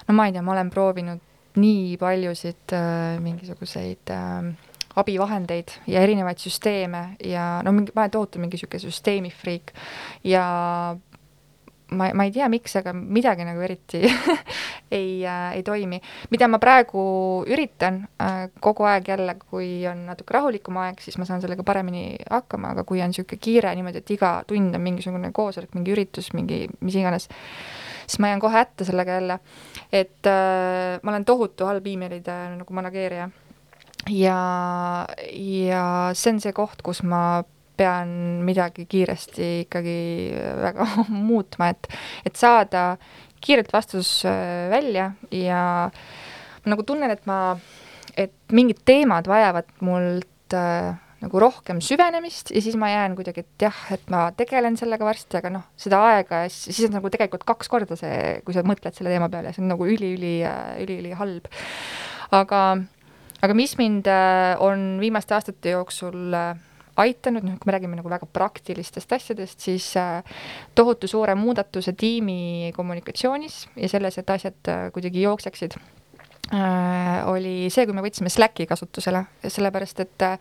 no ma ei tea, ma olen proovinud nii paljusid äh, mingisuguseid äh, abivahendeid ja erinevaid süsteeme ja no mingi, ma olen tohutu mingi niisugune süsteemifriik ja ma, ma ei tea, miks, aga midagi nagu eriti <laughs> ei äh,, ei toimi. mida ma praegu üritan äh, kogu aeg jälle, kui on natuke rahulikum aeg, siis ma saan sellega paremini hakkama, aga kui on niisugune kiire niimoodi, et iga tund on mingisugune koosolek, mingi üritus, mingi mis iganes, siis ma jään kohe hätta sellega jälle. et äh, ma olen tohutu halb emailide nagu manageerija. ja, ja see on see koht, kus ma pean midagi kiiresti ikkagi väga <laughs> muutma, et, et saada kiirelt vastus äh, välja ja ma nagu tunnen, et ma, et mingid teemad vajavad mult äh, nagu rohkem süvenemist ja siis ma jään kuidagi, et jah, et ma tegelen sellega varsti, aga noh, seda aega ja siis, on nagu tegelikult kaks korda see, kui sa mõtled selle teema peale, see on nagu üli-üli, üli-üli halb. aga, aga mis mind äh, on viimaste aastate jooksul äh, aitanud, noh, kui me räägime nagu väga praktilistest asjadest, siis äh, tohutu suure muudatuse tiimi kommunikatsioonis ja selles, et asjad kuidagi jookseksid oli see, kui me võtsime Slacki kasutusele, sellepärast et äh,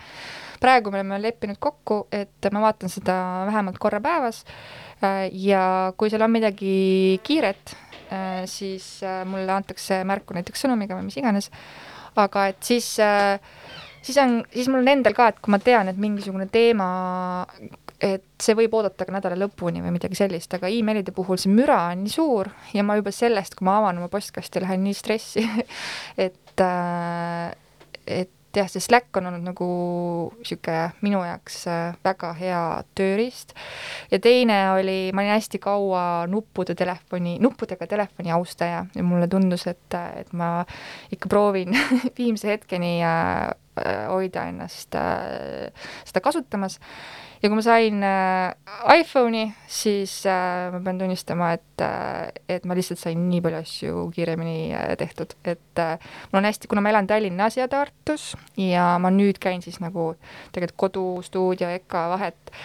praegu me oleme leppinud kokku, et ma vaatan seda vähemalt korra päevas äh, ja kui seal on midagi kiiret äh,, siis äh, mulle antakse märku näiteks sõnumiga või mis iganes, aga et siis äh, siis on, siis mul on endal ka, et kui ma tean, et mingisugune teema, et see võib oodata ka nädala lõpuni või midagi sellist, aga emailide puhul see müra on nii suur ja ma juba sellest, kui ma avan oma postkasti, lähen nii stressi <laughs> et äh, et jah, see Slack on olnud nagu niisugune minu jaoks äh, väga hea tööriist. ja teine oli, ma olin hästi kaua nuppude telefoni, nuppudega telefoni austaja ja mulle tundus, et, et ma ikka proovin <laughs> viimse hetkeni äh, hoida ennast äh, seda kasutamas ja kui ma sain äh, iPhone'i, siis äh, ma pean tunnistama, et äh,, et ma lihtsalt sain nii palju asju kiiremini äh, tehtud, et äh, mul on hästi, kuna ma elan Tallinnas ja Tartus ja ma nüüd käin siis nagu tegelikult kodu, stuudio, EKA vahet,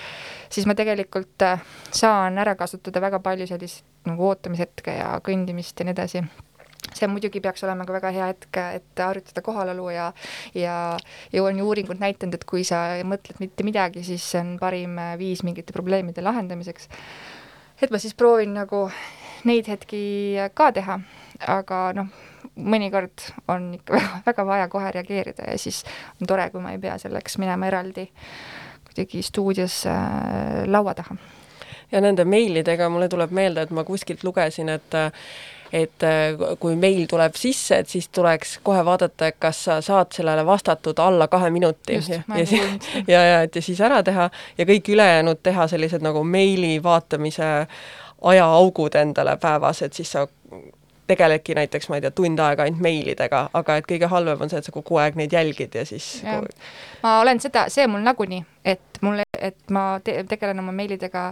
siis ma tegelikult äh, saan ära kasutada väga palju sellist nagu ootamishetke ja kõndimist ja nii edasi see muidugi peaks olema ka väga hea hetk, et harjutada kohalolu ja ja, ja on ju uuringud näidanud, et kui sa mõtled mitte midagi, siis see on parim viis mingite probleemide lahendamiseks. et ma siis proovin nagu neid hetki ka teha, aga noh, mõnikord on ikka <laughs> väga, väga vaja kohe reageerida ja siis on tore, kui ma ei pea selleks minema eraldi kuidagi stuudios äh, laua taha.
ja nende meilidega mulle tuleb meelde, et ma kuskilt lugesin, et et äh, kui meil tuleb sisse, et siis tuleks kohe vaadata, et kas sa saad sellele vastatud alla kahe minuti.
Just,
ja, ja,
seda. <laughs>
ja, ja et ja siis ära teha ja kõik ülejäänud teha sellised nagu meili vaatamise ajaaugud endale päevas, et siis sa tegeledki näiteks, ma ei tea, tund aega ainult meilidega, aga et kõige halvem on see, et sa kogu aeg neid jälgid ja siis
Jah. ma olen seda, see mul nagunii, et mul, et ma te tegelen oma meilidega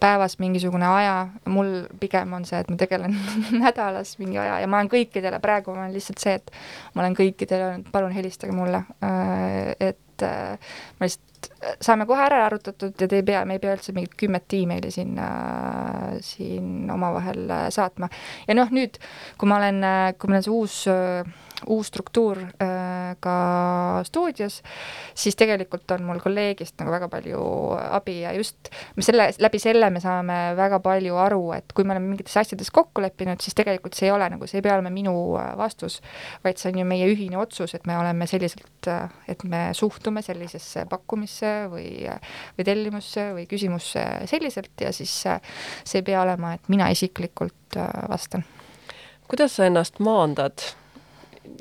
päevas mingisugune aja, mul pigem on see, et ma tegelen <laughs> nädalas mingi aja ja ma olen kõikidele, praegu olen lihtsalt see, et ma olen kõikidele öelnud, palun helistage mulle, et äh, ma lihtsalt, saame kohe ära arutatud ja te ei pea, me ei pea üldse mingit kümmet emaili siin äh,, siin omavahel äh, saatma. ja noh, nüüd, kui ma olen, kui meil on see uus äh, uus struktuur äh, ka stuudios, siis tegelikult on mul kolleegist nagu väga palju abi ja just me selle, läbi selle me saame väga palju aru, et kui me oleme mingites asjades kokku leppinud, siis tegelikult see ei ole nagu, see ei pea olema minu äh, vastus, vaid see on ju meie ühine otsus, et me oleme selliselt, et me suhtume sellisesse pakkumisse või, või tellimusse või küsimusse selliselt ja siis äh, see ei pea olema, et mina isiklikult äh, vastan
kuidas sa ennast maandad?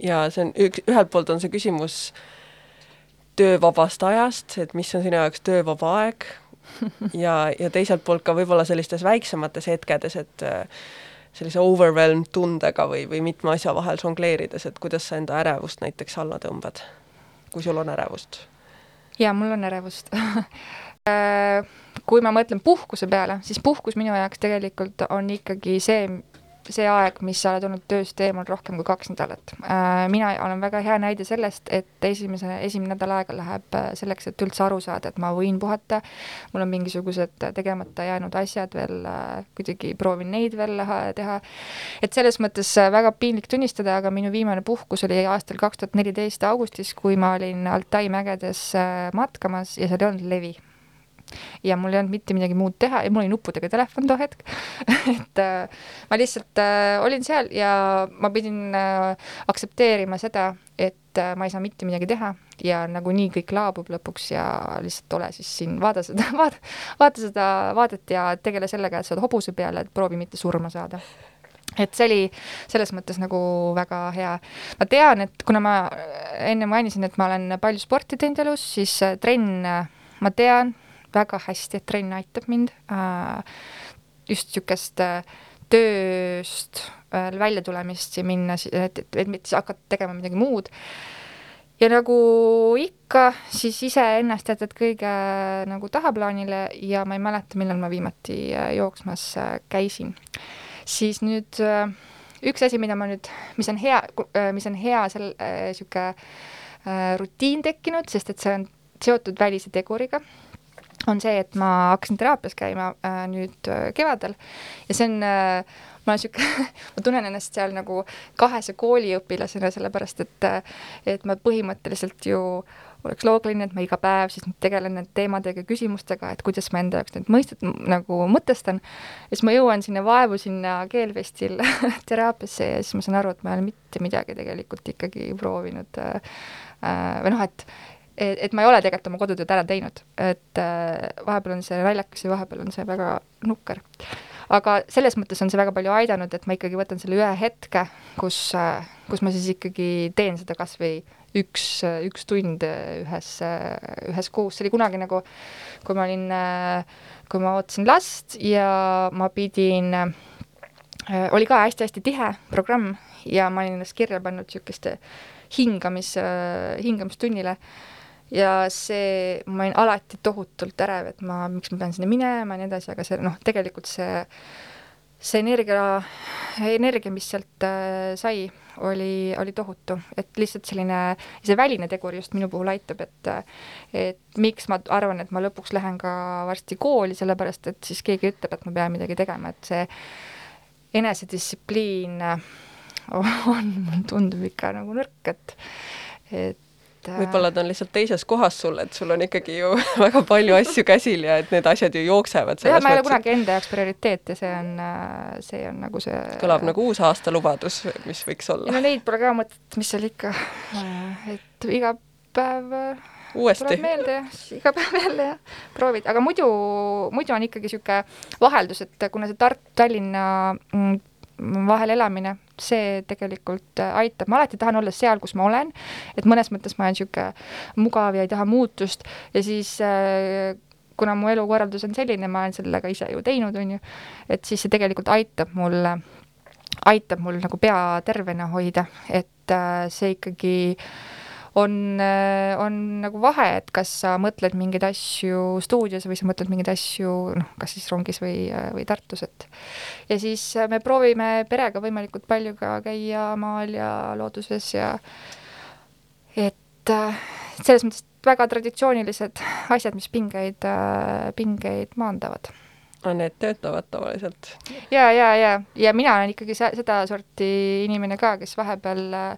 Ja see on üks, ühelt poolt on see küsimus töövabast ajast, et mis on sinu jaoks töövaba aeg <laughs> ja, ja teiselt poolt ka võib-olla sellistes väiksemates hetkedes, et äh, sellise overwhelmed tundega või, või mitme asja vahel žongleerides, et kuidas sa enda ärevust näiteks alla tõmbad, kui sul on ärevust?
ja mul on ärevust. <laughs> kui ma mõtlen puhkuse peale, siis puhkus minu jaoks tegelikult on ikkagi see, see aeg, mis sa oled olnud tööst eemal rohkem kui kaks nädalat. mina olen väga hea näide sellest, et esimese, esimene nädal aega läheb äh, selleks, et üldse aru saada, et ma võin puhata, mul on mingisugused tegemata jäänud asjad veel, kuidagi proovin neid veel äh, teha, et selles mõttes äh, väga piinlik tunnistada, aga minu viimane puhkus oli aastal kaks tuhat neliteist augustis, kui ma olin Altai mägedes äh, matkamas ja seal ei olnud levi ja mul ei olnud mitte midagi muud teha ja mul oli nuppudega telefon too hetk <laughs> et äh, ma lihtsalt äh, olin seal ja ma pidin äh, aktsepteerima seda, et äh, ma ei saa mitte midagi teha ja nagunii kõik laabub lõpuks ja lihtsalt ole siis siin, vaada seda, <laughs> vaata, vaata seda vaadet ja tegele sellega, et sa oled hobuse peal, et proovi mitte surma saada et see oli selles mõttes nagu väga hea. ma tean, et kuna ma enne mainisin, et ma olen palju sporti teinud elus, siis äh, trenn, ma tean väga hästi, et trenn aitab mind. Äh, just niisugust äh, tööst äh, välja tulemist ja minna, et, et, et mitte hakata tegema midagi muud. ja nagu ikka, siis iseennast jätad kõige nagu tahaplaanile ja ma ei mäleta, millal ma viimati jooksmas käisin. Siis nüüd üks asi, mida ma nüüd, mis on hea, mis on hea seal sihuke äh, rutiin tekkinud, sest et see on seotud välise teguriga, on see, et ma hakkasin teraapias käima äh, nüüd äh, kevadel ja see on äh, ma olen sihuke, <laughs> ma tunnen ennast seal nagu kahese kooliõpilasena, sellepärast et, et ma põhimõtteliselt ju oleks loogiline, et ma iga päev siis tegelen nende teemadega küsimustega, et kuidas ma enda jaoks neid mõistet-, nagu mõtestan. ja siis ma jõuan sinna vaevu sinna keelvestil <laughs> teraapiasse ja siis ma saan aru, et ma ei ole mitte midagi tegelikult ikkagi proovinud äh, äh, või noh, et et, et ma ei ole tegelikult oma kodutööd ära teinud, et äh, vahepeal on see naljakas ja vahepeal on see väga nukker. Aga selles mõttes on see väga palju aidanud, et ma ikkagi võtan selle ühe hetke, kus, kus ma siis ikkagi teen seda kas või üks, üks tund ühes, ühes kuus, see oli kunagi nagu, kui ma olin, kui ma ootasin last ja ma pidin, oli ka hästi-hästi tihe programm ja ma olin ennast kirja pannud niisuguste hingamis, hingamistunnile ja see, ma olin alati tohutult ärev, et ma, miks ma pean sinna minema ja nii edasi, aga see noh, tegelikult see, see energia, energia, mis sealt äh, sai, oli, oli tohutu, et lihtsalt selline, see väline tegur just minu puhul aitab, et et miks ma arvan, et ma lõpuks lähen ka varsti kooli, sellepärast et siis keegi ütleb, et ma pean midagi tegema, et see enesedistsipliin <laughs> on, mulle tundub ikka nagu nõrk, et et
võib-olla ta on lihtsalt teises kohas sul, et sul on ikkagi ju <laughs> väga palju asju käsil ja et need asjad ju jooksevad
jah, ma ei ole
et
kunagi enda jaoks prioriteet ja see on, see on nagu see
kõlab nagu uus aastalubadus, mis võiks olla.
No neid pole ka mõtet, mis seal ikka, et iga päev äh,
uuesti.
tuleb. meelde ja iga päev jälle ja proovid, aga muidu, muidu on ikkagi niisugune vaheldus, et kuna see Tartu-Tallinna mm, vahel elamine, see tegelikult äh, aitab, ma alati tahan olla seal, kus ma olen, et mõnes mõttes ma olen niisugune mugav ja ei taha muutust. Ja siis äh, kuna mu elukorraldus on selline, ma olen selle ka ise ju teinud, on ju, et siis see tegelikult aitab mul, aitab mul nagu pea tervena hoida, et äh, see ikkagi on, on nagu vahe, et kas sa mõtled mingeid asju stuudios või sa mõtled mingeid asju noh, kas siis rongis või, või Tartus, et. Ja siis me proovime perega võimalikult palju ka käia maal ja looduses ja et selles mõttes väga traditsioonilised asjad, mis pingeid, pingeid maandavad
Need töötavad tavaliselt.
ja, ja, ja, ja mina olen ikkagi se- sedasorti inimene ka, kes vahepeal äh,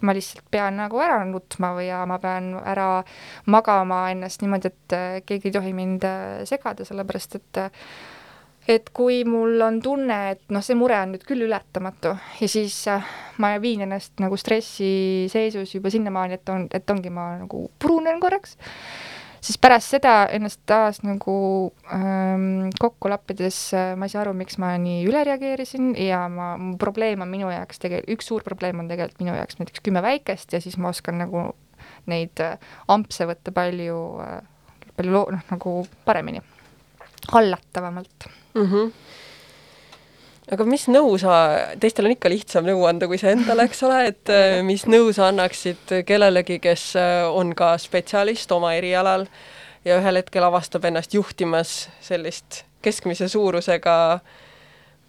ma lihtsalt pean nagu ära nutma või ja ma pean ära magama ennast niimoodi, et äh, keegi ei tohi mind äh, segada, sellepärast et et kui mul on tunne, et noh, see mure on nüüd küll ületamatu ja siis ma viin ennast nagu stressiseisus juba sinnamaani, et on, et ongi, ma nagu purunen korraks siis pärast seda ennast taas nagu ähm, kokku lappides äh, ma ei saa aru, miks ma nii üle reageerisin ja ma, mu probleem on minu jaoks tegelikult, üks suur probleem on tegelikult minu jaoks näiteks kümme väikest ja siis ma oskan nagu neid äh, ampse võtta palju äh,, palju loo-, noh, nagu paremini, hallatavamalt.
mm. -hmm. Aga mis nõu sa, teistel on ikka lihtsam nõu anda kui see endale, eks ole, et <laughs> äh, mis nõu sa annaksid kellelegi, kes äh, on ka spetsialist oma erialal ja ühel hetkel avastab ennast juhtimas sellist keskmise suurusega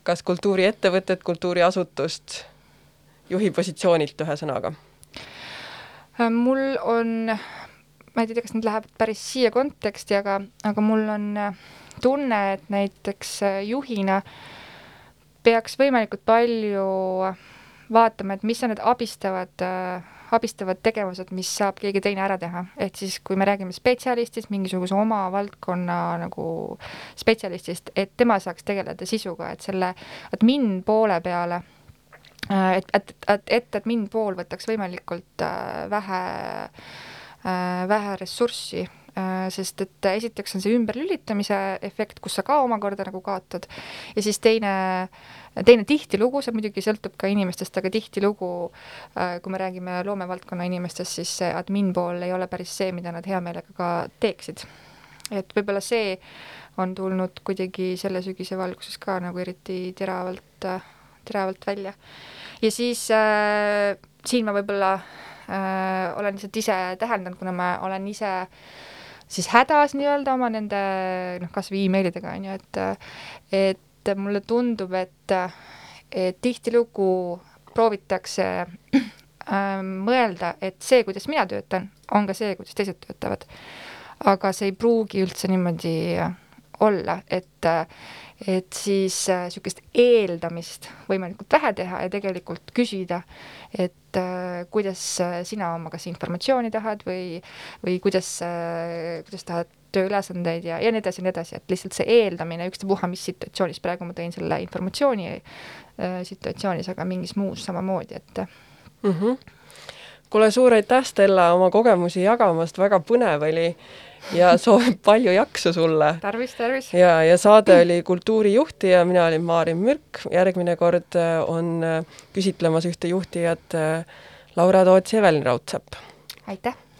kas kultuuriettevõtet, kultuuriasutust, juhi positsioonilt ühesõnaga?
Äh, mul on, ma ei tea, kas nüüd läheb päris siia konteksti, aga, aga mul on äh, tunne, et näiteks äh, juhina peaks võimalikult palju vaatama, et mis on need abistavad äh, abistavad tegevused, mis saab keegi teine ära teha, ehk siis kui me räägime spetsialistist, mingisuguse oma valdkonna nagu spetsialistist, et tema saaks tegeleda sisuga, et selle admin poole peale et, et, et, et admin pool võtaks võimalikult äh, vähe äh,, vähe ressurssi sest et esiteks on see ümberlülitamise efekt, kus sa ka omakorda nagu kaotad, ja siis teine, teine tihtilugu, see muidugi sõltub ka inimestest, aga tihtilugu, kui me räägime loomevaldkonna inimestest, siis see admin pool ei ole päris see, mida nad hea meelega ka teeksid. et võib-olla see on tulnud kuidagi selle sügise valguses ka nagu eriti teravalt, teravalt välja. ja siis äh, siin ma võib-olla äh, olen lihtsalt ise täheldanud, kuna ma olen ise siis hädas nii-öelda oma nende noh, kas või emailidega on ju, et et mulle tundub, et, et tihtilugu proovitakse äh, mõelda, et see, kuidas mina töötan, on ka see, kuidas teised töötavad. aga see ei pruugi üldse niimoodi olla, et, et siis niisugust äh, eeldamist võimalikult vähe teha ja tegelikult küsida, et äh, kuidas sina oma kas informatsiooni tahad või, või kuidas äh,, kuidas tahad tööülesandeid ja, ja nii edasi ja nii edasi, et lihtsalt see eeldamine, ükstapuha mis situatsioonis, praegu ma tõin selle informatsiooni äh, situatsioonis, aga mingis muus samamoodi, et
mm. -hmm. kuule, suur aitäh, Stella, oma kogemusi jagamast, väga põnev oli ja <laughs> soovin palju jaksu sulle.
tervist, tervist!
ja, ja saade oli Kultuurijuhti ja mina olin Maarin Mürk, järgmine kord äh, on äh, küsitlemas ühte juhtijat Laura Toots ja Evelin Raudsepp.
aitäh!